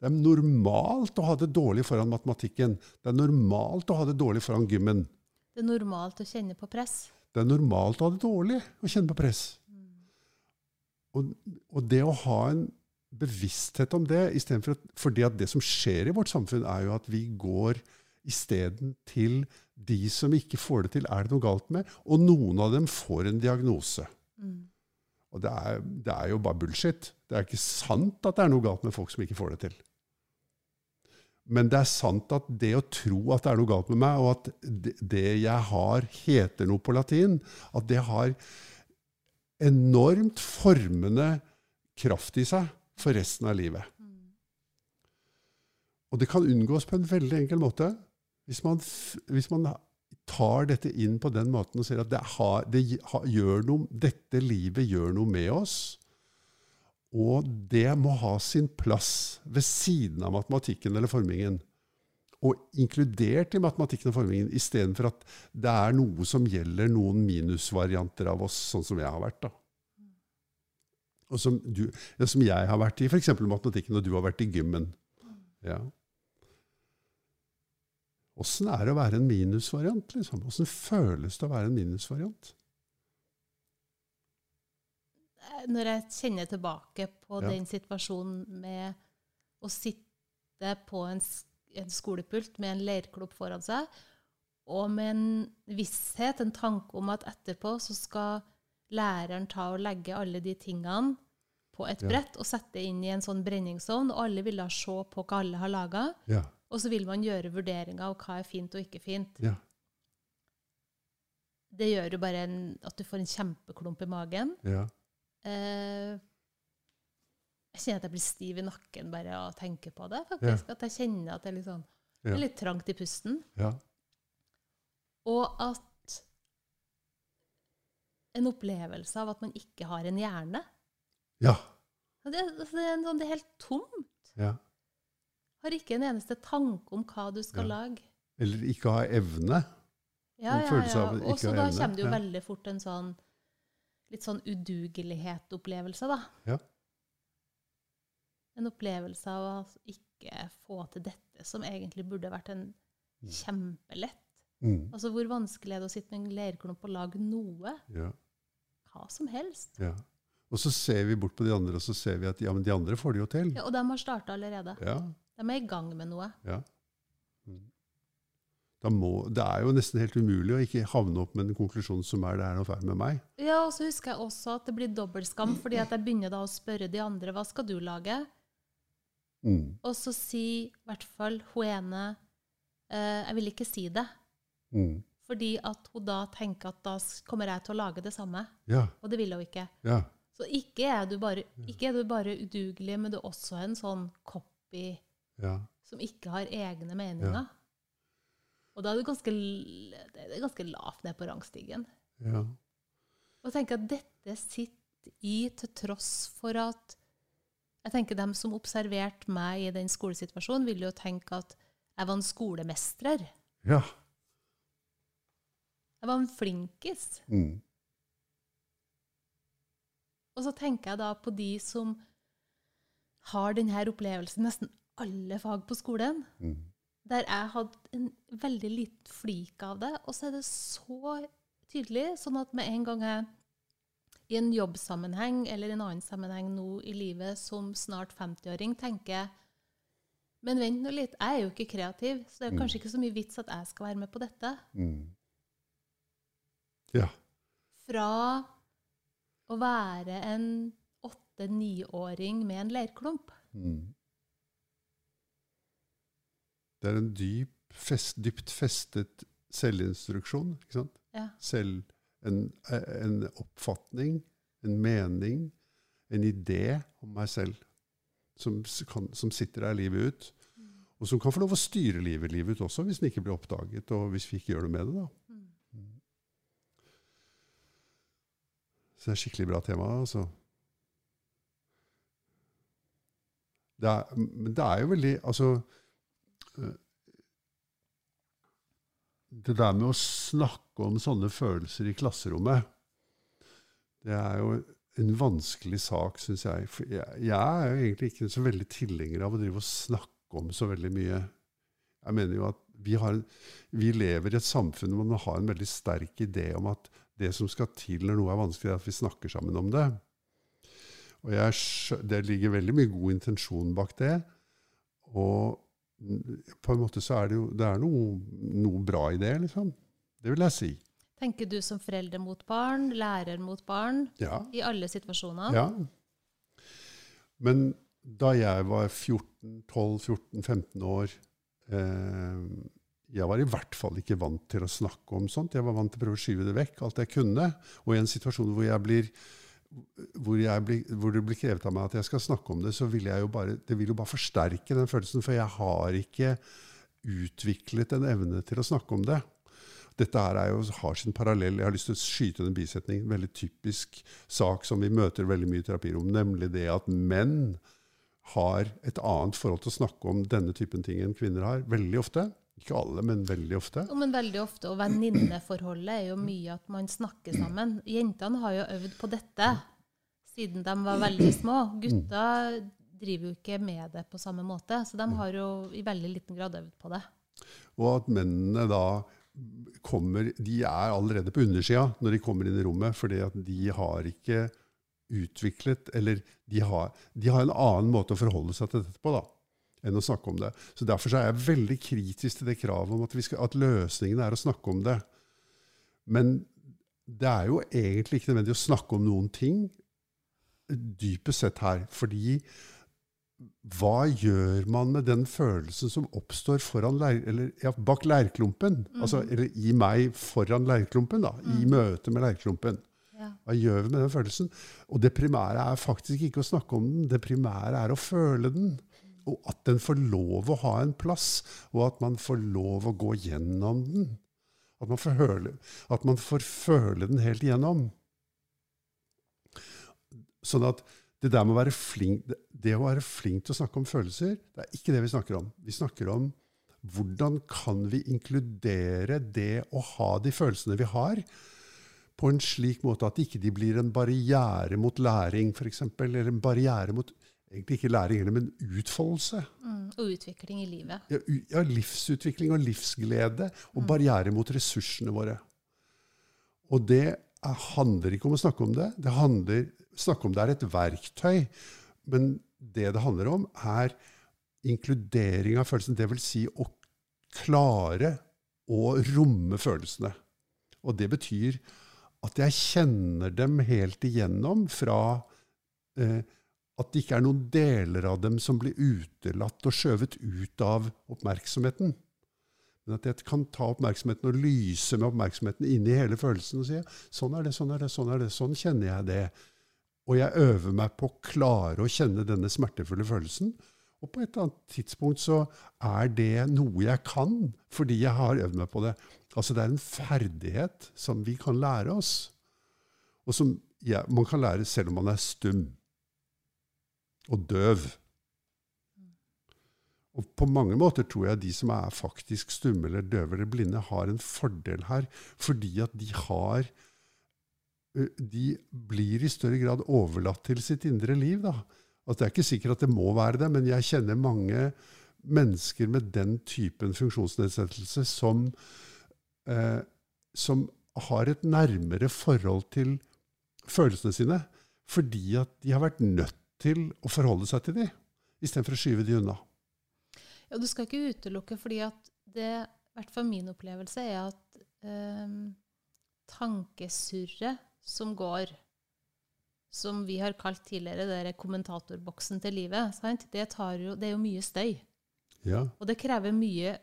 Det er normalt å ha det dårlig foran matematikken. Det er normalt å ha det dårlig foran gymmen. Det er normalt å kjenne på press. Det er normalt å ha det dårlig å kjenne på press. Og, og det å ha en bevissthet om det, istedenfor at fordi at det som skjer i vårt samfunn, er jo at vi går isteden til de som ikke får det til, er det noe galt med? Og noen av dem får en diagnose. Og det er, det er jo bare bullshit. Det er ikke sant at det er noe galt med folk som ikke får det til. Men det er sant at det å tro at det er noe galt med meg, og at det, jeg har, heter noe på latin, at det har enormt formende kraft i seg for resten av livet. Og det kan unngås på en veldig enkel måte. Hvis man, hvis man tar dette inn på den måten og ser at det, har, det har, noe, dette livet gjør noe med oss, og det må ha sin plass ved siden av matematikken eller formingen. og inkludert i matematikken og formingen, istedenfor at det er noe som gjelder noen minusvarianter av oss, sånn som jeg har vært. da. Og som, du, ja, som jeg har vært i f.eks. matematikken, og du har vært i gymmen. Ja. Åssen er det å være en minusvariant? liksom? Føles det å være en minusvariant? Når jeg kjenner tilbake på Ja. den situasjonen med å sitte på en, en skolepult med en leirklubb foran seg, og med en visshet, en tanke om at etterpå så skal læreren ta og legge alle de tingene på et Ja. brett og sette inn i en sånn brenningsovn, og alle vil da se på hva alle har laga, Ja. og så vil man gjøre vurderinger av hva er fint og ikke fint. ja. Det gjør jo bare en, at du får en kjempeklump i magen. ja. Eh, jeg kjenner at jeg blir stiv i nakken bare av å tenke på det. faktisk. At jeg kjenner at det er litt, sånn, Ja. litt trangt i pusten. ja. Og at en opplevelse av at man ikke har en hjerne. ja. Det, altså, det, er, en sånn, det er helt tomt. ja. Har ikke en eneste tanke om hva du skal Ja. lage. Eller ikke ha evne. Ja, ja, ja. Og så da kommer det jo ja. veldig fort en sånn litt sånn udugelighet-opplevelse, da. Ja. En opplevelse av å ikke få til dette, som egentlig burde vært en kjempelett. Mm. Altså, hvor vanskelig er det å sitte med en leirklump og lage noe? Ja. Hva som helst. ja. Og så ser vi bort på de andre, og så ser vi at ja, men de andre får det jo til. Ja, og de har starta allerede. Ja. De er i gang med noe. ja. Må, det er jo nesten helt umulig å ikke havne opp med en konklusjon som er det er noe feil med meg. Ja, og så husker jeg også at det blir dobbeltskam, fordi at jeg begynner da å spørre de andre hva skal du lage? Mm. Og så sier i hvert fall hun ene eh, Jeg vil ikke si det. Mm. Fordi at hun da tenker at da kommer jeg til å lage det samme. Ja. Og det vil hun ikke. Ja. Så ikke er du bare, ikke er du bare udugelig, men du er også en sånn copy Ja. som ikke har egne meninger. Og da er du ganske, det er ganske lavt ned på rangstigen. ja. Og tenker at dette sitter i til tross for at Jeg tenker dem som observerte meg i den skolesituasjonen, ville jo tenke at jeg var en skolemestrer. ja. Jeg var en flinkis. Mm. Og så tenker jeg da på de som har denne opplevelsen nesten alle fag på skolen, Mm. Der jeg hadde en veldig liten flik av det, og så er det så tydelig, sånn at med en gang jeg i en jobbsammenheng eller en annen sammenheng nå i livet som snart 50-åring tenker men vent nå litt, jeg er jo ikke kreativ, så det er kanskje ikke så mye vits at jeg skal være med på dette. Mm. Ja. Fra å være en åtte-niåring med en leirklump. Mm. Det er en dyp, fest, dypt festet selvinstruksjon. ikke sant? Ja. Selv, en, en oppfatning, en mening, en idé om meg selv som, kan, som sitter der livet ut. Og som kan få lov å styre livet livet ut også, hvis den ikke blir oppdaget, og hvis vi ikke gjør noe med det. da. Så det er et skikkelig bra tema. altså. Det er, men det er jo veldig Altså Det der med å snakke om sånne følelser i klasserommet, det er jo en vanskelig sak, syns jeg. For jeg. Jeg er jo egentlig ikke så veldig tilhenger av å drive og snakke om så veldig mye. Jeg mener jo at vi, har, vi lever i et samfunn hvor man har en veldig sterk idé om at det som skal til når noe er vanskelig, er at vi snakker sammen om det. Og jeg, det ligger veldig mye god intensjon bak det. Og på en måte så er det jo det er noe, noe bra i det, liksom. Det vil jeg si. Tenker du som forelder mot barn, lærer mot barn, Ja. i alle situasjoner? ja. Men da jeg var 14-12-14-15 år eh, Jeg var i hvert fall ikke vant til å snakke om sånt. Jeg var vant til å prøve å skyve det vekk, alt jeg kunne. Og i en situasjon hvor jeg blir hvor, blir, hvor det blir krevet av meg at jeg skal snakke om det, så vil jeg jo bare, det vil jo bare forsterke den følelsen, for jeg har ikke utviklet en evne til å snakke om det. Dette her er jo, har sin parallell. Jeg har lyst til å skyte den bisetningen. Veldig typisk sak som vi møter veldig mye i terapirom, nemlig det at menn har et annet forhold til å snakke om denne typen ting enn kvinner har. Veldig ofte. Ikke alle, men veldig ofte. Ja, men veldig ofte, og venninneforholdet er jo mye at man snakker sammen. Jentene har jo øvd på dette siden de var veldig små. Gutta driver jo ikke med det på samme måte, så de har jo i veldig liten grad øvd på det. Og at mennene da kommer De er allerede på undersida når de kommer inn i rommet, fordi at de har ikke utviklet Eller de har, de har en annen måte å forholde seg til dette på da, enn å snakke om det. Så Derfor så er jeg veldig kritisk til det kravet om at, vi skal, at løsningen er å snakke om det. Men det er jo egentlig ikke nødvendig å snakke om noen ting, dypest sett her. Fordi hva gjør man med den følelsen som oppstår leir, eller, ja, bak leirklumpen? Mm. Altså, eller i meg foran leirklumpen, da, i møte med leirklumpen. Ja. Hva gjør vi med den følelsen? Og det primære er faktisk ikke å snakke om den, det primære er å føle den. Og at den får lov å ha en plass, og at man får lov å gå gjennom den. At man får, høre, at man får føle den helt igjennom. Sånn at det der med å være flink, det, å være flink til å snakke om følelser, det er ikke det vi snakker om. Vi snakker om hvordan kan vi inkludere det å ha de følelsene vi har, på en slik måte at ikke de blir en barriere mot læring, f.eks., eller en barriere mot egentlig ikke læring heller, men utfoldelse. Mm. Og utvikling i livet. Ja, ja, livsutvikling og livsglede, og barriere mot ressursene våre. Og det er, handler ikke om å snakke om det. Det handler snakke om det er et verktøy. Men det det handler om, er inkludering av følelsen. Det vil si å klare å romme følelsene. Og det betyr at jeg kjenner dem helt igjennom fra eh, at det ikke er noen deler av dem som blir utelatt og skjøvet ut av oppmerksomheten. Men at jeg kan ta oppmerksomheten og lyse med oppmerksomheten inn i hele følelsen og si sånn er det, sånn er det, sånn er det, sånn kjenner jeg det. Og jeg øver meg på å klare å kjenne denne smertefulle følelsen. Og på et eller annet tidspunkt så er det noe jeg kan, fordi jeg har øvd meg på det. Altså det er en ferdighet som vi kan lære oss, og som ja, man kan lære selv om man er stum og døv. Og på mange måter tror jeg de som er faktisk stumme eller døve eller blinde, har en fordel her, fordi at de har De blir i større grad overlatt til sitt indre liv. da. At det er ikke sikkert at det må være det, men jeg kjenner mange mennesker med den typen funksjonsnedsettelse som, eh, som har et nærmere forhold til følelsene sine, fordi at de har vært nødt til å forholde seg til dem, istedenfor å skyve de unna. Ja, du skal ikke utelukke, fordi at det, i hvert fall min opplevelse, er at eh, tankesurret som går, som vi har kalt tidligere det kommentatorboksen til livet? Det, tar jo, det er jo mye støy. Ja, Og det krever mye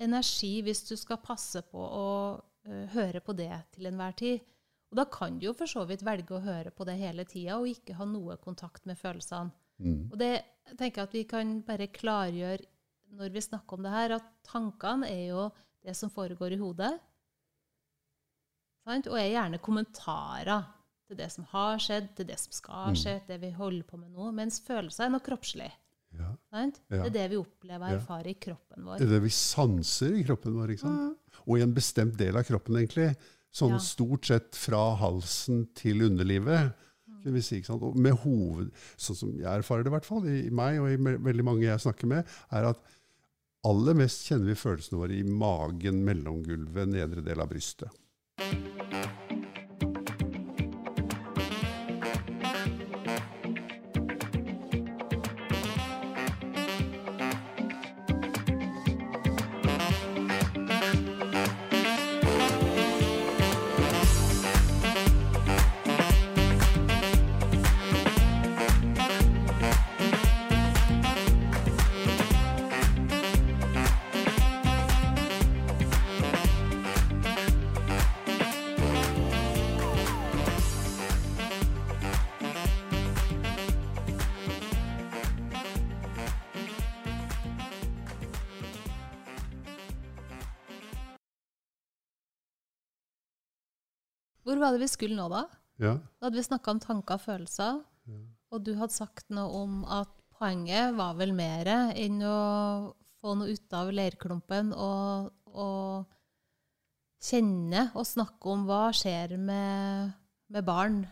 energi hvis du skal passe på å uh, høre på det til enhver tid. Og da kan du jo for så vidt velge å høre på det hele tida og ikke ha noe kontakt med følelsene. mm. Og det tenker jeg at vi kan bare klargjøre når vi snakker om det her, at tankene er jo det som foregår i hodet. Sant? Og er gjerne kommentarer til det som har skjedd, til det som skal Mm. skje, til det vi holder på med nå. Mens følelser er noe kroppslig. ja. Sant? Ja. Det er det vi opplever og Ja. i kroppen vår. Det er det vi sanser i kroppen vår. ikke sant? Mm. Og i en bestemt del av kroppen, egentlig. Sånn Ja. stort sett fra halsen til underlivet. si, med hoved, Sånn som jeg erfarer det, i hvert fall, i i meg og i me- veldig mange jeg snakker med, er at aller mest kjenner vi følelsene våre i magen, mellomgulvet, nedre del av brystet. Det vi skulle nå, da? Ja, Da hadde vi snakka om tanker og følelser. Og du hadde sagt noe om at poenget var vel mer enn å få noe ut av leirklumpen og, og kjenne og snakke om hva skjer med, med barn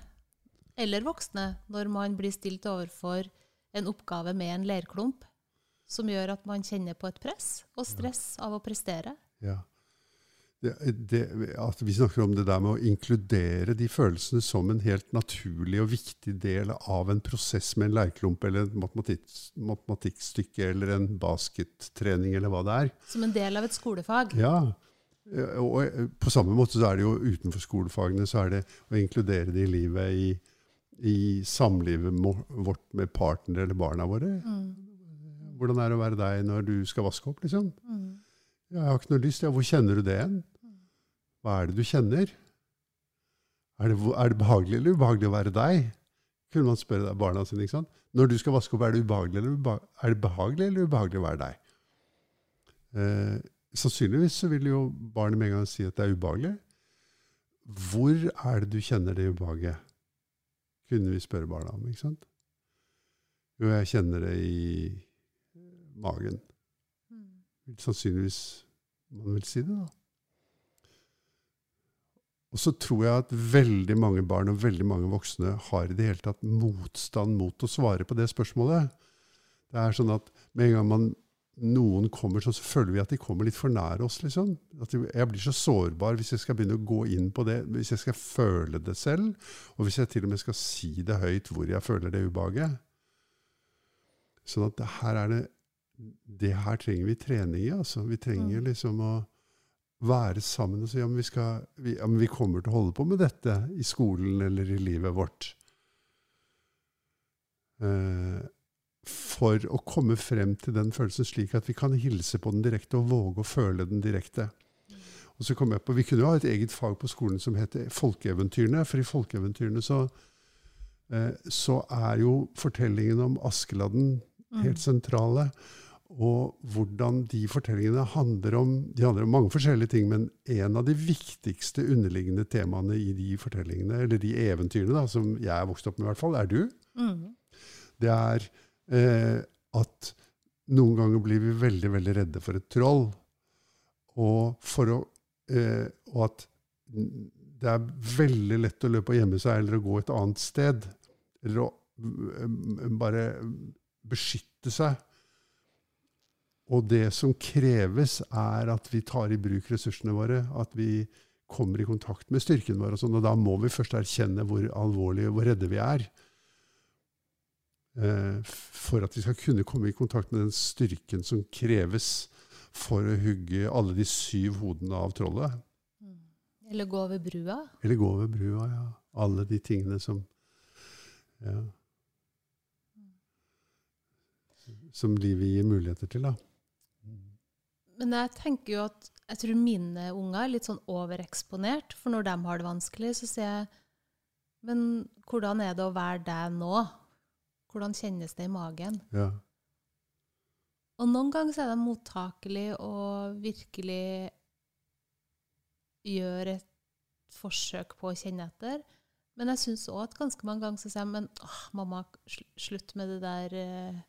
eller voksne når man blir stilt overfor en oppgave med en leirklump som gjør at man kjenner på et press og stress av å prestere. Ja. Det, det, at vi snakker om det der med å inkludere de følelsene som en helt naturlig og viktig del av en prosess med en leirklump eller et matematikk, matematikkstykke eller en baskettrening eller hva det er. Som en del av et skolefag? Ja. Og på samme måte så er det jo utenfor skolefagene så er det å inkludere det i livet i, i samlivet vårt med partner eller barna våre. Mm. Hvordan er det å være deg når du skal vaske opp, liksom? Mm. Jeg har ikke noe lyst. Ja, hvor kjenner du det igjen? Hva er det du kjenner? Er det, er det, behagelig eller ubehagelig å være deg? Kunne man spørre barna sine. ikke sant? Når du skal vaske opp, er det, ubehagelig eller ubehagelig, er det behagelig eller ubehagelig å være deg? Eh, sannsynligvis så vil jo barnet med en gang si at det er ubehagelig. Hvor er det du kjenner det ubehaget? Kunne vi spørre barna om. ikke sant? Jo, jeg kjenner det i magen sannsynligvis man vil si det, da. Og så tror jeg at veldig mange barn og veldig mange voksne har i det hele tatt motstand mot å svare på det spørsmålet. Det er sånn at med en gang man, noen kommer så føler vi at de kommer litt for nær oss. liksom. At jeg blir så sårbar hvis jeg skal begynne å gå inn på det, hvis jeg skal føle det selv, og hvis jeg til og med skal si det høyt hvor jeg føler det ubehaget. Sånn at her er det det her trenger vi trening i. altså. Vi trenger mm. liksom å være sammen og si om vi, skal, vi, ja, vi kommer til å holde på med dette i skolen eller i livet vårt. Eh, for å komme frem til den følelsen slik at vi kan hilse på den direkte og våge å føle den direkte. Og så kom jeg på, Vi kunne jo ha et eget fag på skolen som heter folkeeventyrene. For i folkeeventyrene så, eh, så er jo fortellingen om Askeladden mm. helt sentrale. Og hvordan de fortellingene handler om De handler om mange forskjellige ting, men en av de viktigste underliggende temaene i de fortellingene, eller de eventyrene da, som jeg er vokst opp med, i hvert fall, er du. Mm. Det er eh, at noen ganger blir vi veldig, veldig redde for et troll. Og, for å, eh, og at det er veldig lett å løpe og gjemme seg eller å gå et annet sted. Eller å bare beskytte seg og det som kreves, er at vi tar i bruk ressursene våre. At vi kommer i kontakt med styrken vår. Og, sånn, og da må vi først erkjenne hvor alvorlige hvor redde vi er. Eh, for at vi skal kunne komme i kontakt med den styrken som kreves for å hugge alle de syv hodene av trollet. Mm. Eller gå over brua? Eller gå over brua, ja. Alle de tingene som ja. Som livet gir muligheter til, da. Men jeg tenker jo at jeg tror mine unger er litt sånn overeksponert. For når de har det vanskelig, så sier jeg Men hvordan er det å være deg nå? Hvordan kjennes det i magen? Ja. Og noen ganger så er de mottakelige og virkelig gjør et forsøk på å kjenne etter. Men jeg syns òg at ganske mange ganger så sier jeg men åh, mamma, slutt med det der uh,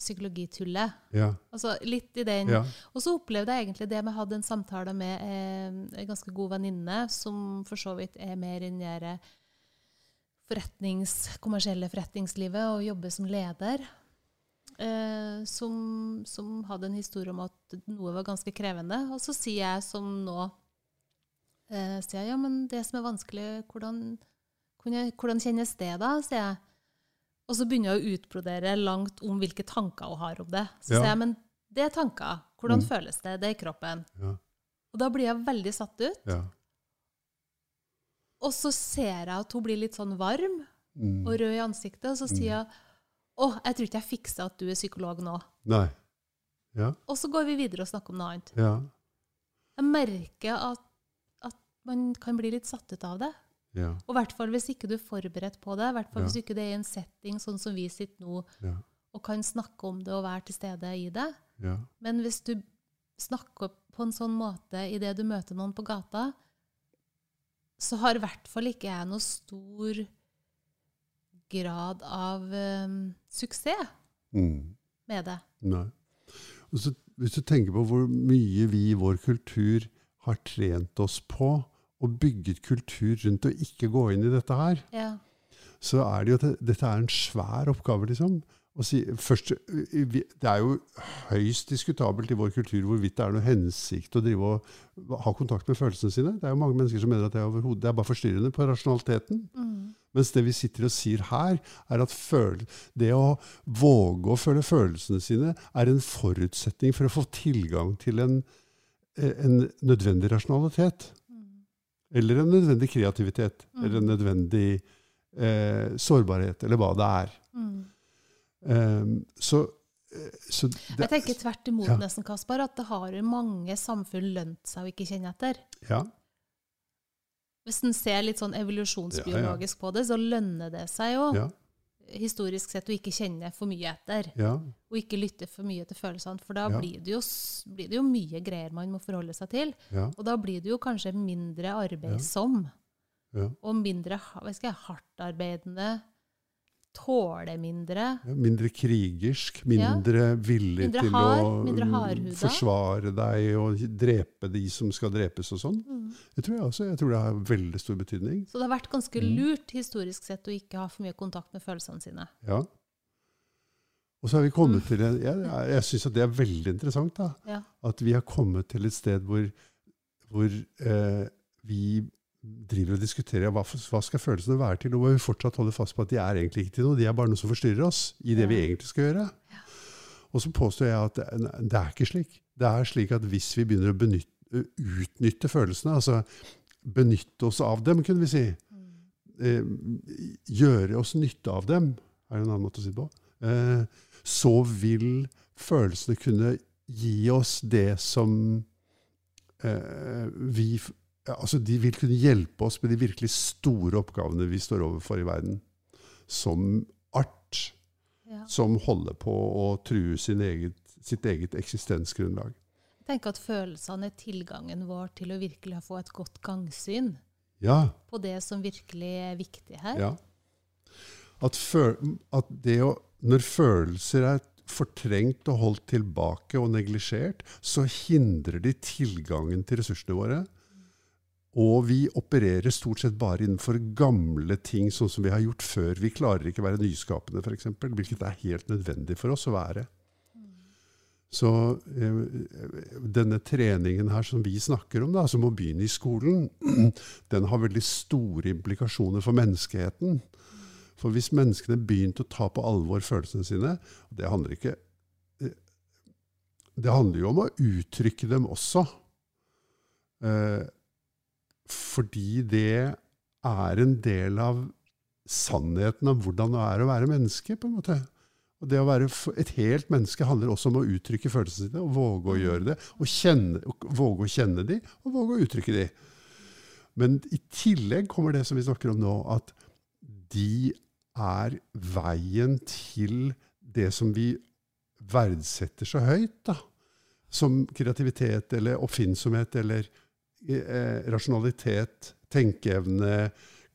psykologitullet. Ja. Altså litt i den. Ja. Og så opplevde jeg egentlig det med å ha en samtale med eh, en ganske god venninne, som for så vidt er mer enn det forretnings, kommersielle forretningslivet og jobber som leder. Eh, som, som, hadde en historie om at noe var ganske krevende. Og så sier jeg som nå eh, sier jeg, ja, men det som er vanskelig, hvordan, hvordan kjennes det da? sier jeg. Og så begynner jeg å utbrodere langt om hvilke tanker hun har om det. Så ja. sier jeg men det er tanker. Hvordan mm. føles det? Det er i kroppen. Ja. Og da blir jeg veldig satt ut. Ja. Og så ser jeg at hun blir litt sånn varm mm. og rød i ansiktet, og så sier hun å, jeg tror ikke jeg fikser at du er psykolog nå. Nei. Ja. Og så går vi videre og snakker om noe annet. Ja. Jeg merker at, at man kan bli litt satt ut av det. Ja. Og i hvert fall hvis ikke du er forberedt på det, i hvert fall ja. hvis ikke det er i en setting sånn som vi sitter nå, ja. og kan snakke om det og være til stede i det. Ja. Men hvis du snakker på en sånn måte idet du møter noen på gata, så har i hvert fall ikke jeg noe stor grad av um, suksess Mm. med det. Nei. Og så, hvis du tenker på hvor mye vi i vår kultur har trent oss på og bygget kultur rundt å ikke gå inn i dette her, Ja. så er det jo at dette er en svær oppgave, liksom. Si, først, det er jo høyst diskutabelt i vår kultur hvorvidt det er noe hensikt å drive og ha kontakt med følelsene sine. Det er jo mange mennesker som mener at det er, det er bare forstyrrende på rasjonaliteten. Mm. Mens det vi sitter og sier her, er at det å våge å føle følelsene sine er en forutsetning for å få tilgang til en, en nødvendig rasjonalitet. Eller en nødvendig kreativitet. Mm. Eller en nødvendig eh, sårbarhet, eller hva det er. Mm. Um, så, eh, så det, Jeg tenker tvert imot, Ja. nesten, Kaspar, at det har mange samfunn lønt seg å ikke kjenne etter. Ja, Hvis en ser litt sånn evolusjonsbiologisk på det, så lønner det seg jo ja, historisk sett å ikke kjenne for mye etter. ja, Og ikke lytte for mye til følelsene, for da Ja. blir, det jo, blir det jo mye greier man må forholde seg til. ja, Og da blir det jo kanskje mindre arbeidsom, ja. og mindre hva skal jeg, hardtarbeidende. Tåle mindre. Ja, Mindre krigersk, mindre villig Mindre til hard, å forsvare deg og drepe de som skal drepes og sånn. Mm. Det tror jeg også. Jeg tror det har veldig stor betydning. Så det har vært ganske Mm. lurt historisk sett å ikke ha for mye kontakt med følelsene sine. Ja. Og så har vi kommet Mm. til Jeg, jeg, jeg syns at det er veldig interessant. da, Ja. At vi har kommet til et sted hvor, hvor eh, vi driver og diskuterer hva, hva skal følelsene være til, og hvor vi fortsatt holder fast på at de er egentlig ikke til noe. De er bare noe som forstyrrer oss i det vi egentlig skal gjøre. Og så påstår jeg at det, det er ikke slik. Det er slik at hvis vi begynner å benytte, utnytte følelsene, altså benytte oss av dem, kunne vi si, eh, gjøre oss nytte av dem, er det en annen måte å si det på, eh, så vil følelsene kunne gi oss det som eh, vi ja, altså De vil kunne hjelpe oss med de virkelig store oppgavene vi står overfor i verden. Som art Ja. som holder på å true sin eget, sitt eget eksistensgrunnlag. Jeg tenker at følelsene er tilgangen vår til å virkelig få et godt gangsyn Ja, på det som virkelig er viktig her. ja. At, føl, at det å Når følelser er fortrengt og holdt tilbake og neglisjert, så hindrer de tilgangen til ressursene våre. Og vi opererer stort sett bare innenfor gamle ting, sånn som vi har gjort før. Vi klarer ikke å være nyskapende, f.eks., hvilket er helt nødvendig for oss å være. Så eh, denne treningen her som vi snakker om, da, som å begynne i skolen, [clears throat] den har veldig store implikasjoner for menneskeheten. For hvis menneskene begynte å ta på alvor følelsene sine Det handler ikke eh, Det handler jo om å uttrykke dem også. Eh, fordi det er en del av sannheten om hvordan det er å være menneske. på en måte. Og det å være et helt menneske handler også om å uttrykke følelsene sine, og våge å gjøre det. Og, kjenne, og våge å kjenne de, og våge å uttrykke de. Men i tillegg kommer det som vi snakker om nå, at de er veien til det som vi verdsetter så høyt, da. Som kreativitet eller oppfinnsomhet eller rasjonalitet, tenkeevne,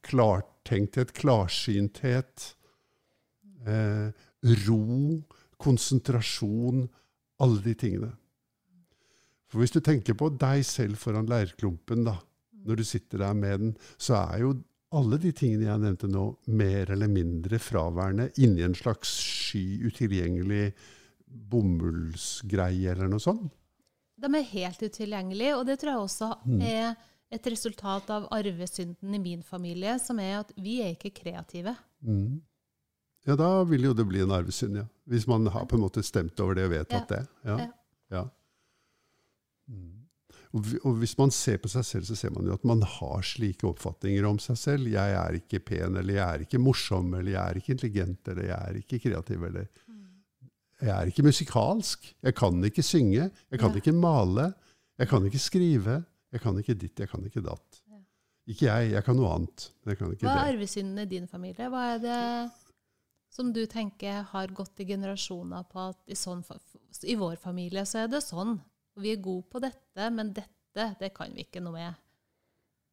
klartenkthet, klarsynthet. Eh, ro, konsentrasjon, alle de tingene. For hvis du tenker på deg selv foran leirklumpen, da, når du sitter der med den, så er jo alle de tingene jeg nevnte nå, mer eller mindre fraværende inni en slags sky, utilgjengelig bomullsgreie eller noe sånt. De er helt utilgjengelige, og det tror jeg også Mm. er et resultat av arvesynden i min familie, som er at vi er ikke kreative. Mm. Ja, da vil jo det bli en arvesynd, ja. Hvis man har på en måte stemt over det og vedtatt det. Ja. Ja. ja. Mm. Og, og hvis man ser på seg selv, så ser man jo at man har slike oppfatninger om seg selv. Jeg er ikke pen, eller jeg er ikke morsom, eller jeg er ikke intelligent, eller jeg er ikke kreativ, eller jeg er ikke musikalsk. Jeg kan ikke synge. Jeg kan Ja. ikke male. Jeg kan ikke skrive. Jeg kan ikke ditt, jeg kan ikke datt. Ja. Ikke jeg, jeg kan noe annet. Men jeg kan ikke Hva er arvesyndene arvesynden i din familie? Hva er det som du tenker har gått i generasjoner på at i, sånn, i vår familie så er det sånn. Vi er gode på dette, men dette, det kan vi ikke noe med.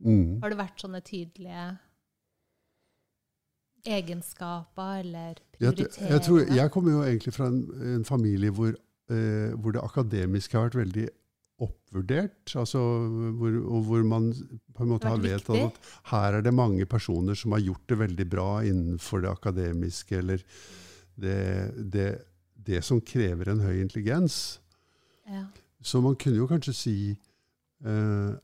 Mm. Har det vært sånne tydelige egenskaper eller prioriteringer? jeg, tror, jeg kommer jo egentlig fra en, en familie hvor, eh, hvor det akademiske har vært veldig oppvurdert. Altså, hvor, og hvor man på en måte har har vedtatt at her er det mange personer som har gjort det veldig bra innenfor det akademiske, eller det, det, det som krever en høy intelligens. ja. Så man kunne jo kanskje si eh,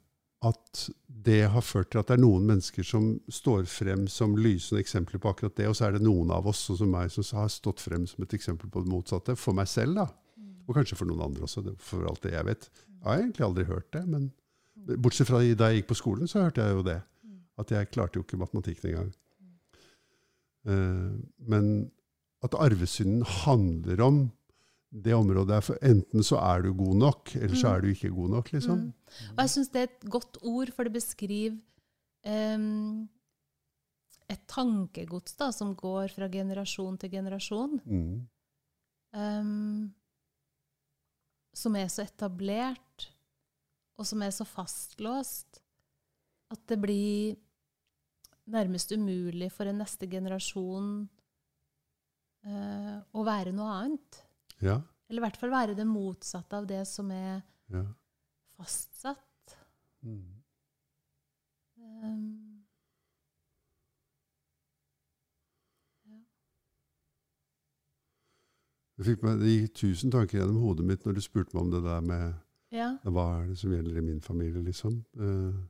at det har ført til at det er noen mennesker som står frem som lysende eksempler på akkurat det, og så er det noen av oss, sånn som meg, som har stått frem som et eksempel på det motsatte. For meg selv, da. Og kanskje for noen andre også, for alt det jeg vet. Jeg har egentlig aldri hørt det, men bortsett fra da jeg gikk på skolen, så hørte jeg jo det. At jeg klarte jo ikke matematikken engang. Eh, men at arvesynden handler om det området er for enten så er du god nok, eller så er du ikke god nok, liksom. Mm. Og jeg syns det er et godt ord, for det beskriver um, et tankegods da, som går fra generasjon til generasjon. Mm. Um, som er så etablert, og som er så fastlåst, at det blir nærmest umulig for en neste generasjon uh, å være noe annet. Ja, Eller i hvert fall være det motsatte av det som er ja. fastsatt. Mm. Um, Det, meg, det gikk tusen tanker gjennom hodet mitt når du spurte meg om det der med ja. hva er det som gjelder i min familie, liksom. Eh,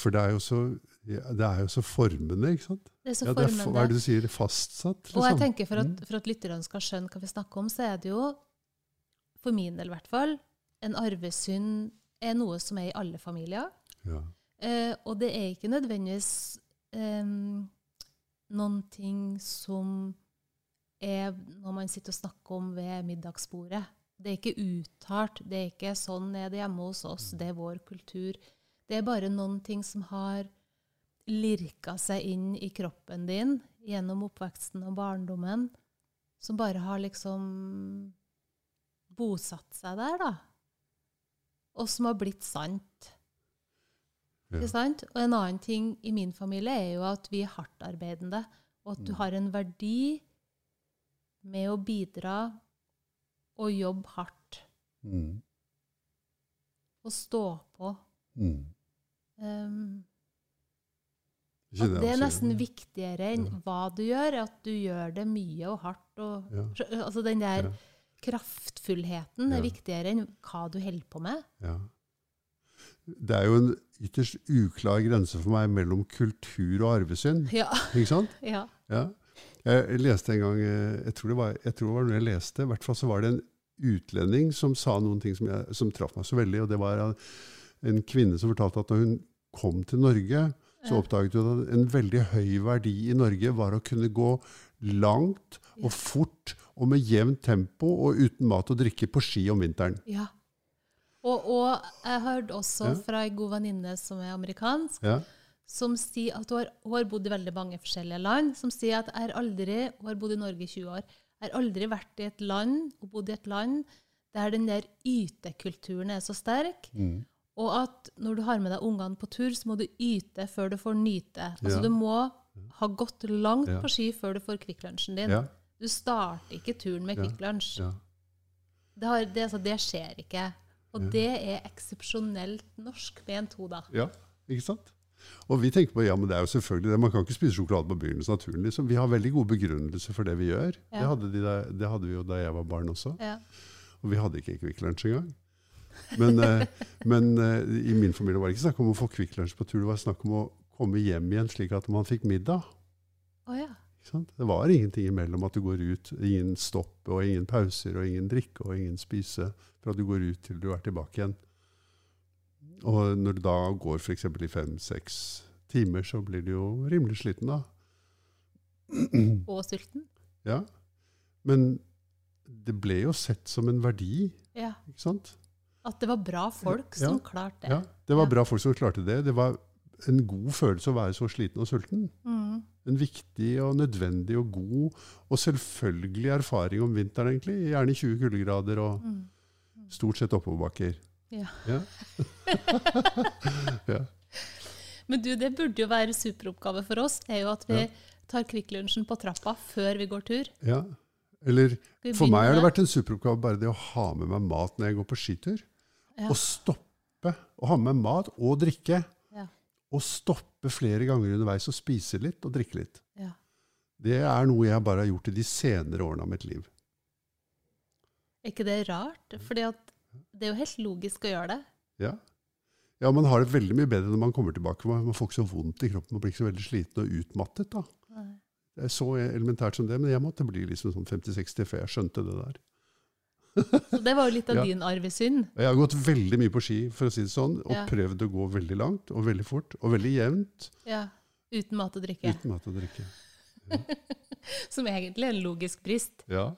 For det er jo så, det er jo så formende, ikke sant? Det er så Ja, det er, formende. hva er det du sier? Fastsatt? Og jeg liksom? tenker for at, for at lytterne skal skjønne hva vi snakker om, så er det jo, for min del i hvert fall, en arvesynd er noe som er i alle familier. Ja. Eh, og det er ikke nødvendigvis eh, noen ting som er når man sitter og snakker om ved middagsbordet. Det er ikke uttalt. Det er ikke sånn er det hjemme hos oss. Det er vår kultur. Det er bare noen ting som har lirka seg inn i kroppen din gjennom oppveksten og barndommen, som bare har liksom bosatt seg der, da. Og som har blitt sant. Ja. Ikke sant? Og en annen ting i min familie er jo at vi er hardtarbeidende, og at du Mm. har en verdi med å bidra og jobbe hardt Mm. og stå på. Mm. Um, at det er nesten viktigere enn Ja. hva du gjør, at du gjør det mye og hardt. Og, Ja. [laughs] Altså den der Ja. kraftfullheten er viktigere enn hva du holder på med. Ja. Det er jo en ytterst uklar grense for meg mellom kultur og arvesynd. Ja. Ikke sant? [laughs] ja. Ja. Jeg leste en gang eh, Jeg tror det var, jeg tror det var noe jeg leste. I hvert fall så var det en utlending som sa noen ting som, jeg, som traff meg så veldig. og Det var en kvinne som fortalte at når hun kom til Norge, så oppdaget hun at en veldig høy verdi i Norge var å kunne gå langt og fort og med jevnt tempo og uten mat og drikke på ski om vinteren. ja. Og, og jeg hørte også fra ei god venninne som er amerikansk, Ja. som sier at hun har, hun har bodd i veldig mange forskjellige land, som sier at jeg har aldri, hun har bodd i Norge i 20 år, jeg har aldri vært i et land og bodd i et land der den der ytekulturen er så sterk, Mm. Og at når du har med deg ungene på tur, så må du yte før du får nyte. Altså Ja. du må ha gått langt Ja. på ski før du får Kvikk Lunsjen din. Ja. Du starter ikke turen med. Kvikk Lunsj. Ja. Det, har, det, altså, det skjer ikke. Og det er eksepsjonelt norsk med en to, da. Ja, ikke sant? Og vi tenker på, ja, men det er jo selvfølgelig det. Man kan ikke spise sjokolade på begynnelsen av turen. Liksom. Vi har veldig gode begrunnelser for det vi gjør. Det, hadde de da, det hadde vi jo da jeg var barn også. Ja. Og vi hadde ikke Kvikk Lunsj engang. Men, eh, men eh, i min familie var det ikke snakk om å få Kvikk Lunsj på tur. Det var snakk om å komme hjem igjen slik at man fikk middag. Oh, ja. Det var ingenting imellom at du går ut, ingen stopp og ingen pauser og ingen drikke og ingen spise, fra du går ut til du er tilbake igjen. Og når du da går f.eks. i fem-seks timer, så blir du jo rimelig sliten da. Og sulten. Ja. Men det ble jo sett som en verdi, Ja. ikke sant? At det var bra folk Ja. som klarte det. Ja, det var Ja. bra folk som klarte det. Det var en god følelse å være så sliten og sulten. Mm. En viktig og nødvendig og god og selvfølgelig erfaring om vinteren, egentlig. Gjerne 20 kuldegrader og Mm. stort sett oppoverbakker. Ja. Ja. [laughs] ja. Men du, det burde jo være superoppgave for oss, er jo at vi Ja. tar Kvikklunsjen på trappa før vi går tur. Ja. Eller for meg har det vært en superoppgave bare det å ha med meg mat når jeg går på skitur. Og stoppe. å ha med mat og drikke. Ja. Og stoppe flere ganger underveis og spise litt og drikke litt. Ja. Det er noe jeg bare har gjort i de senere årene av mitt liv. Er ikke det rart? Fordi det er jo helt logisk å gjøre det. Ja. ja, man har det veldig mye bedre når man kommer tilbake. Man får ikke så vondt i kroppen, man blir ikke så veldig sliten og utmattet. da. Nei. Det er så elementært som det, men jeg måtte bli liksom sånn 50-60 før jeg skjønte det der. Så det var jo litt av [laughs] Ja. din arvesynd. Jeg har gått veldig mye på ski, for å si det sånn, og Ja. prøvd å gå veldig langt og veldig fort og veldig jevnt Ja. Uten mat og drikke. uten mat og drikke. [laughs] Som egentlig er en logisk brist. Ja,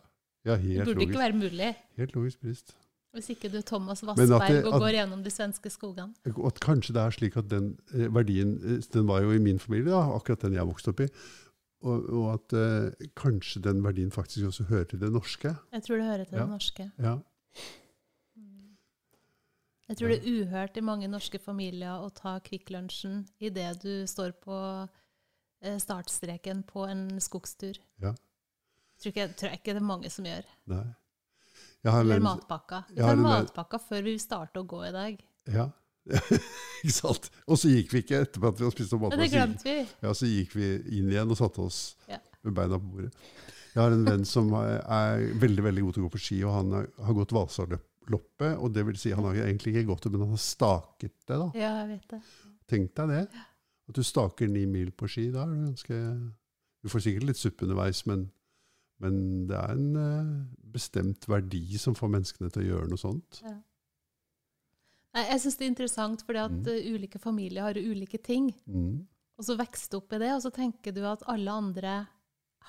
ja Det burde burde ikke være mulig. helt logisk brist. Hvis ikke du er Thomas at Vassberg og går gjennom de svenske skogene. Og at kanskje det er slik at den eh, verdien eh, Den var jo i min familie, da, akkurat den jeg vokste opp i. Og, og at eh, kanskje den verdien faktisk også hører til det norske. Jeg tror det hører til Ja. det norske. Ja, Jeg tror det er uhørt i mange norske familier å ta Kvikk Lunsjen idet du står på eh, startstreken på en skogstur. Ja. Tror ikke, tror jeg ikke det er mange som gjør. nei. Jeg har Eller matpakka. Vi tar matpakka før vi starter å gå i dag. Ja. [laughs] ikke sant? Og så gikk vi ikke etterpå at vi hadde spist opp Ja, maten. det glemte vi. Ja, så gikk vi inn igjen og satte oss Ja. med beina på bordet. Jeg har en venn som er, veldig veldig god til å gå på ski, og han har gått Vasaloppet. Og det vil si, han har egentlig ikke gått det, men han har staket det. da. Ja, jeg vet det. Tenk deg det. At du staker ni mil på ski. Da er du ganske Du får sikkert litt suppe underveis, men, men det er en eh, bestemt verdi som får menneskene til å gjøre noe sånt. Nei, jeg syns det er interessant fordi at Mm. eh, ulike familier har ulike ting. Mm. Og så vokser du opp i det, og så tenker du at alle andre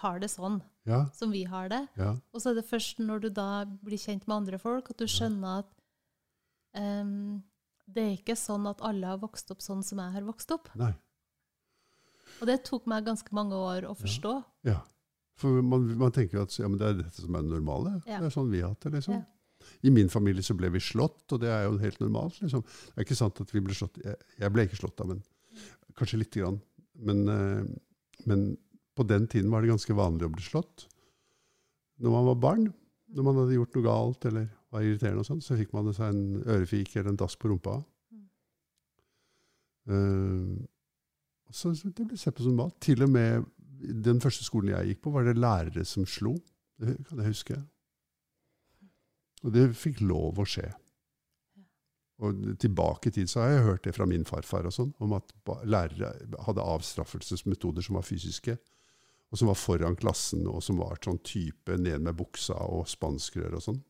har det sånn Ja, som vi har det. ja, Og så er det først når du da blir kjent med andre folk, at du skjønner at um, det er ikke sånn at alle har vokst opp sånn som jeg har vokst opp. nei. Og det tok meg ganske mange år å forstå. Ja. For man, man tenker jo at ja, men det er dette som er det normale. Ja. Det er sånn vi har hatt det. liksom. I min familie så ble vi slått, og det er jo helt normalt. liksom. Det er ikke sant at vi ble slått. Jeg, ble ikke slått da, men kanskje lite grann. Men, eh, men på den tiden var det ganske vanlig å bli slått. Når man var barn, når man hadde gjort noe galt eller var irriterende, og sånn, så fikk man seg en ørefik eller en dass på rumpa. Eh, så så det ble sett på som mat. Til og med den første skolen jeg gikk på, var det lærere som slo. Det kan jeg huske. Og det fikk lov å skje. Og tilbake i tid så har jeg hørt det fra min farfar og sånn, om at lærere hadde avstraffelsesmetoder som var fysiske, og som var foran klassen, og som var sånn type ned med buksa og spanskrør og sånn.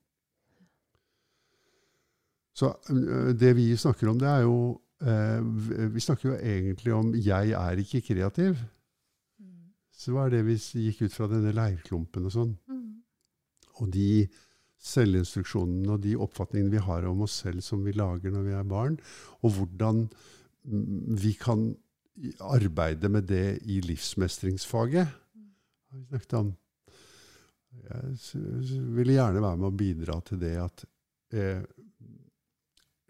Så øh, det vi snakker om, det er jo eh, Vi snakker jo egentlig om 'jeg er ikke kreativ'. Så hva er det vi gikk ut fra denne leirklumpen og sånn? Mm. Og de selvinstruksjonene og de oppfatningene vi har om oss selv som vi lager når vi er barn, og hvordan vi kan arbeide med det i livsmestringsfaget, har vi snakket om. Jeg s- s- vil gjerne være med å bidra til det at eh,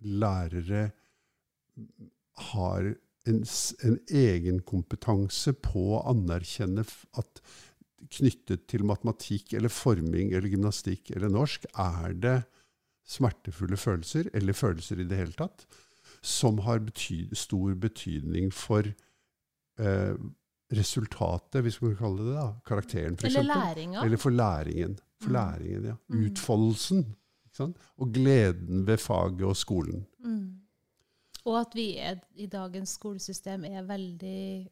lærere har en, en egen kompetanse på å anerkjenne at knyttet til matematikk eller forming eller gymnastikk eller norsk, er det smertefulle følelser, eller følelser i det hele tatt, som har bety stor betydning for eh, resultatet, hvis man kan kalle det det, da, karakteren f.eks. Eller læringa. Eller for læringen. For Mm. læringen, ja. Mm. Utfoldelsen. Og gleden ved faget og skolen. Mm. Og at vi er, i dagens skolesystem er veldig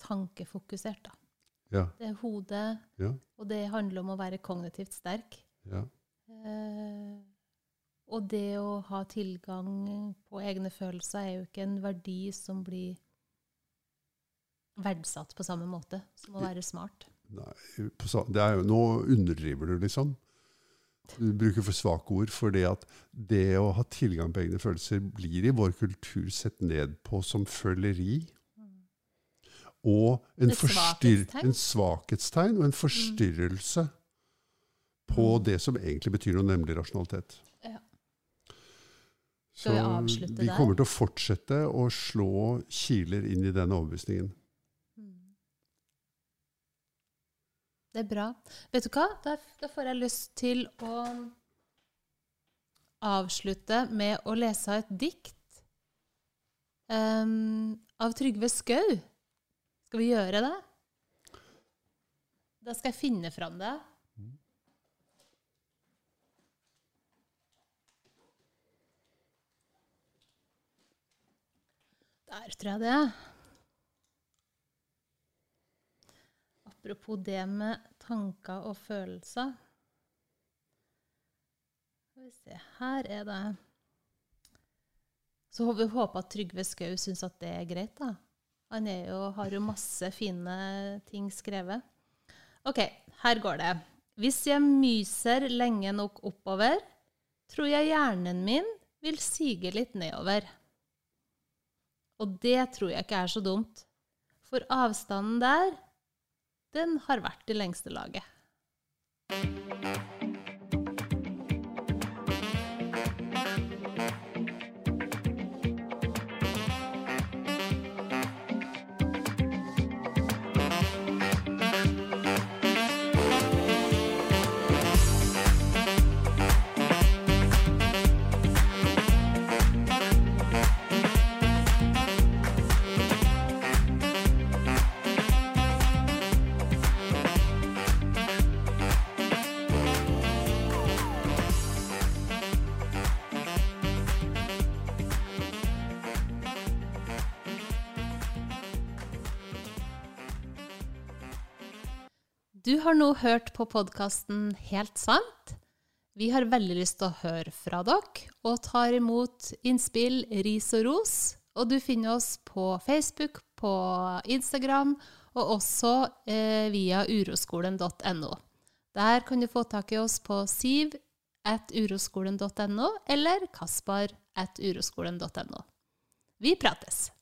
tankefokusert. Da. Ja, Det er hodet, ja, og det handler om å være kognitivt sterk. ja. Eh, og det å ha tilgang på egne følelser er jo ikke en verdi som blir verdsatt på samme måte som å være smart. Nei, på det er jo, nå underdriver du, liksom. Du bruker for svake ord. For det at det å ha tilgang på egne følelser blir i vår kultur sett ned på som føleri. Og en, svakhetstegn. en svakhetstegn og en forstyrrelse på Mm. det som egentlig betyr noe, nemlig rasjonalitet. Ja. Skal vi Så der? vi der? kommer til å fortsette å slå kiler inn i den overbevisningen. Det er bra. Vet du hva? Da, da får jeg lyst til å avslutte med å lese et dikt um, av Trygve Skau. Skal vi gjøre det? Da skal jeg finne fram det. Der tror jeg det. Apropos det med tanker og følelser. Skal vi se Her er det Så får vi håpe at Trygve Skau syns at det er greit, da. Han er jo, har jo masse fine ting skrevet. OK, her går det. Hvis jeg myser lenge nok oppover, tror jeg hjernen min vil sige litt nedover. Og det tror jeg ikke er så dumt. For avstanden der, den har vært i lengste laget. Har nå hørt på podkasten Helt sant. Vi har veldig lyst til å høre fra dere, og tar imot innspill, ris og ros. Og du finner oss på Facebook, på Instagram, og også eh, via uroskolen.no. Der kan du få tak i oss på siv at uroskolen.no, eller kaspar at uroskolen.no. Vi prates!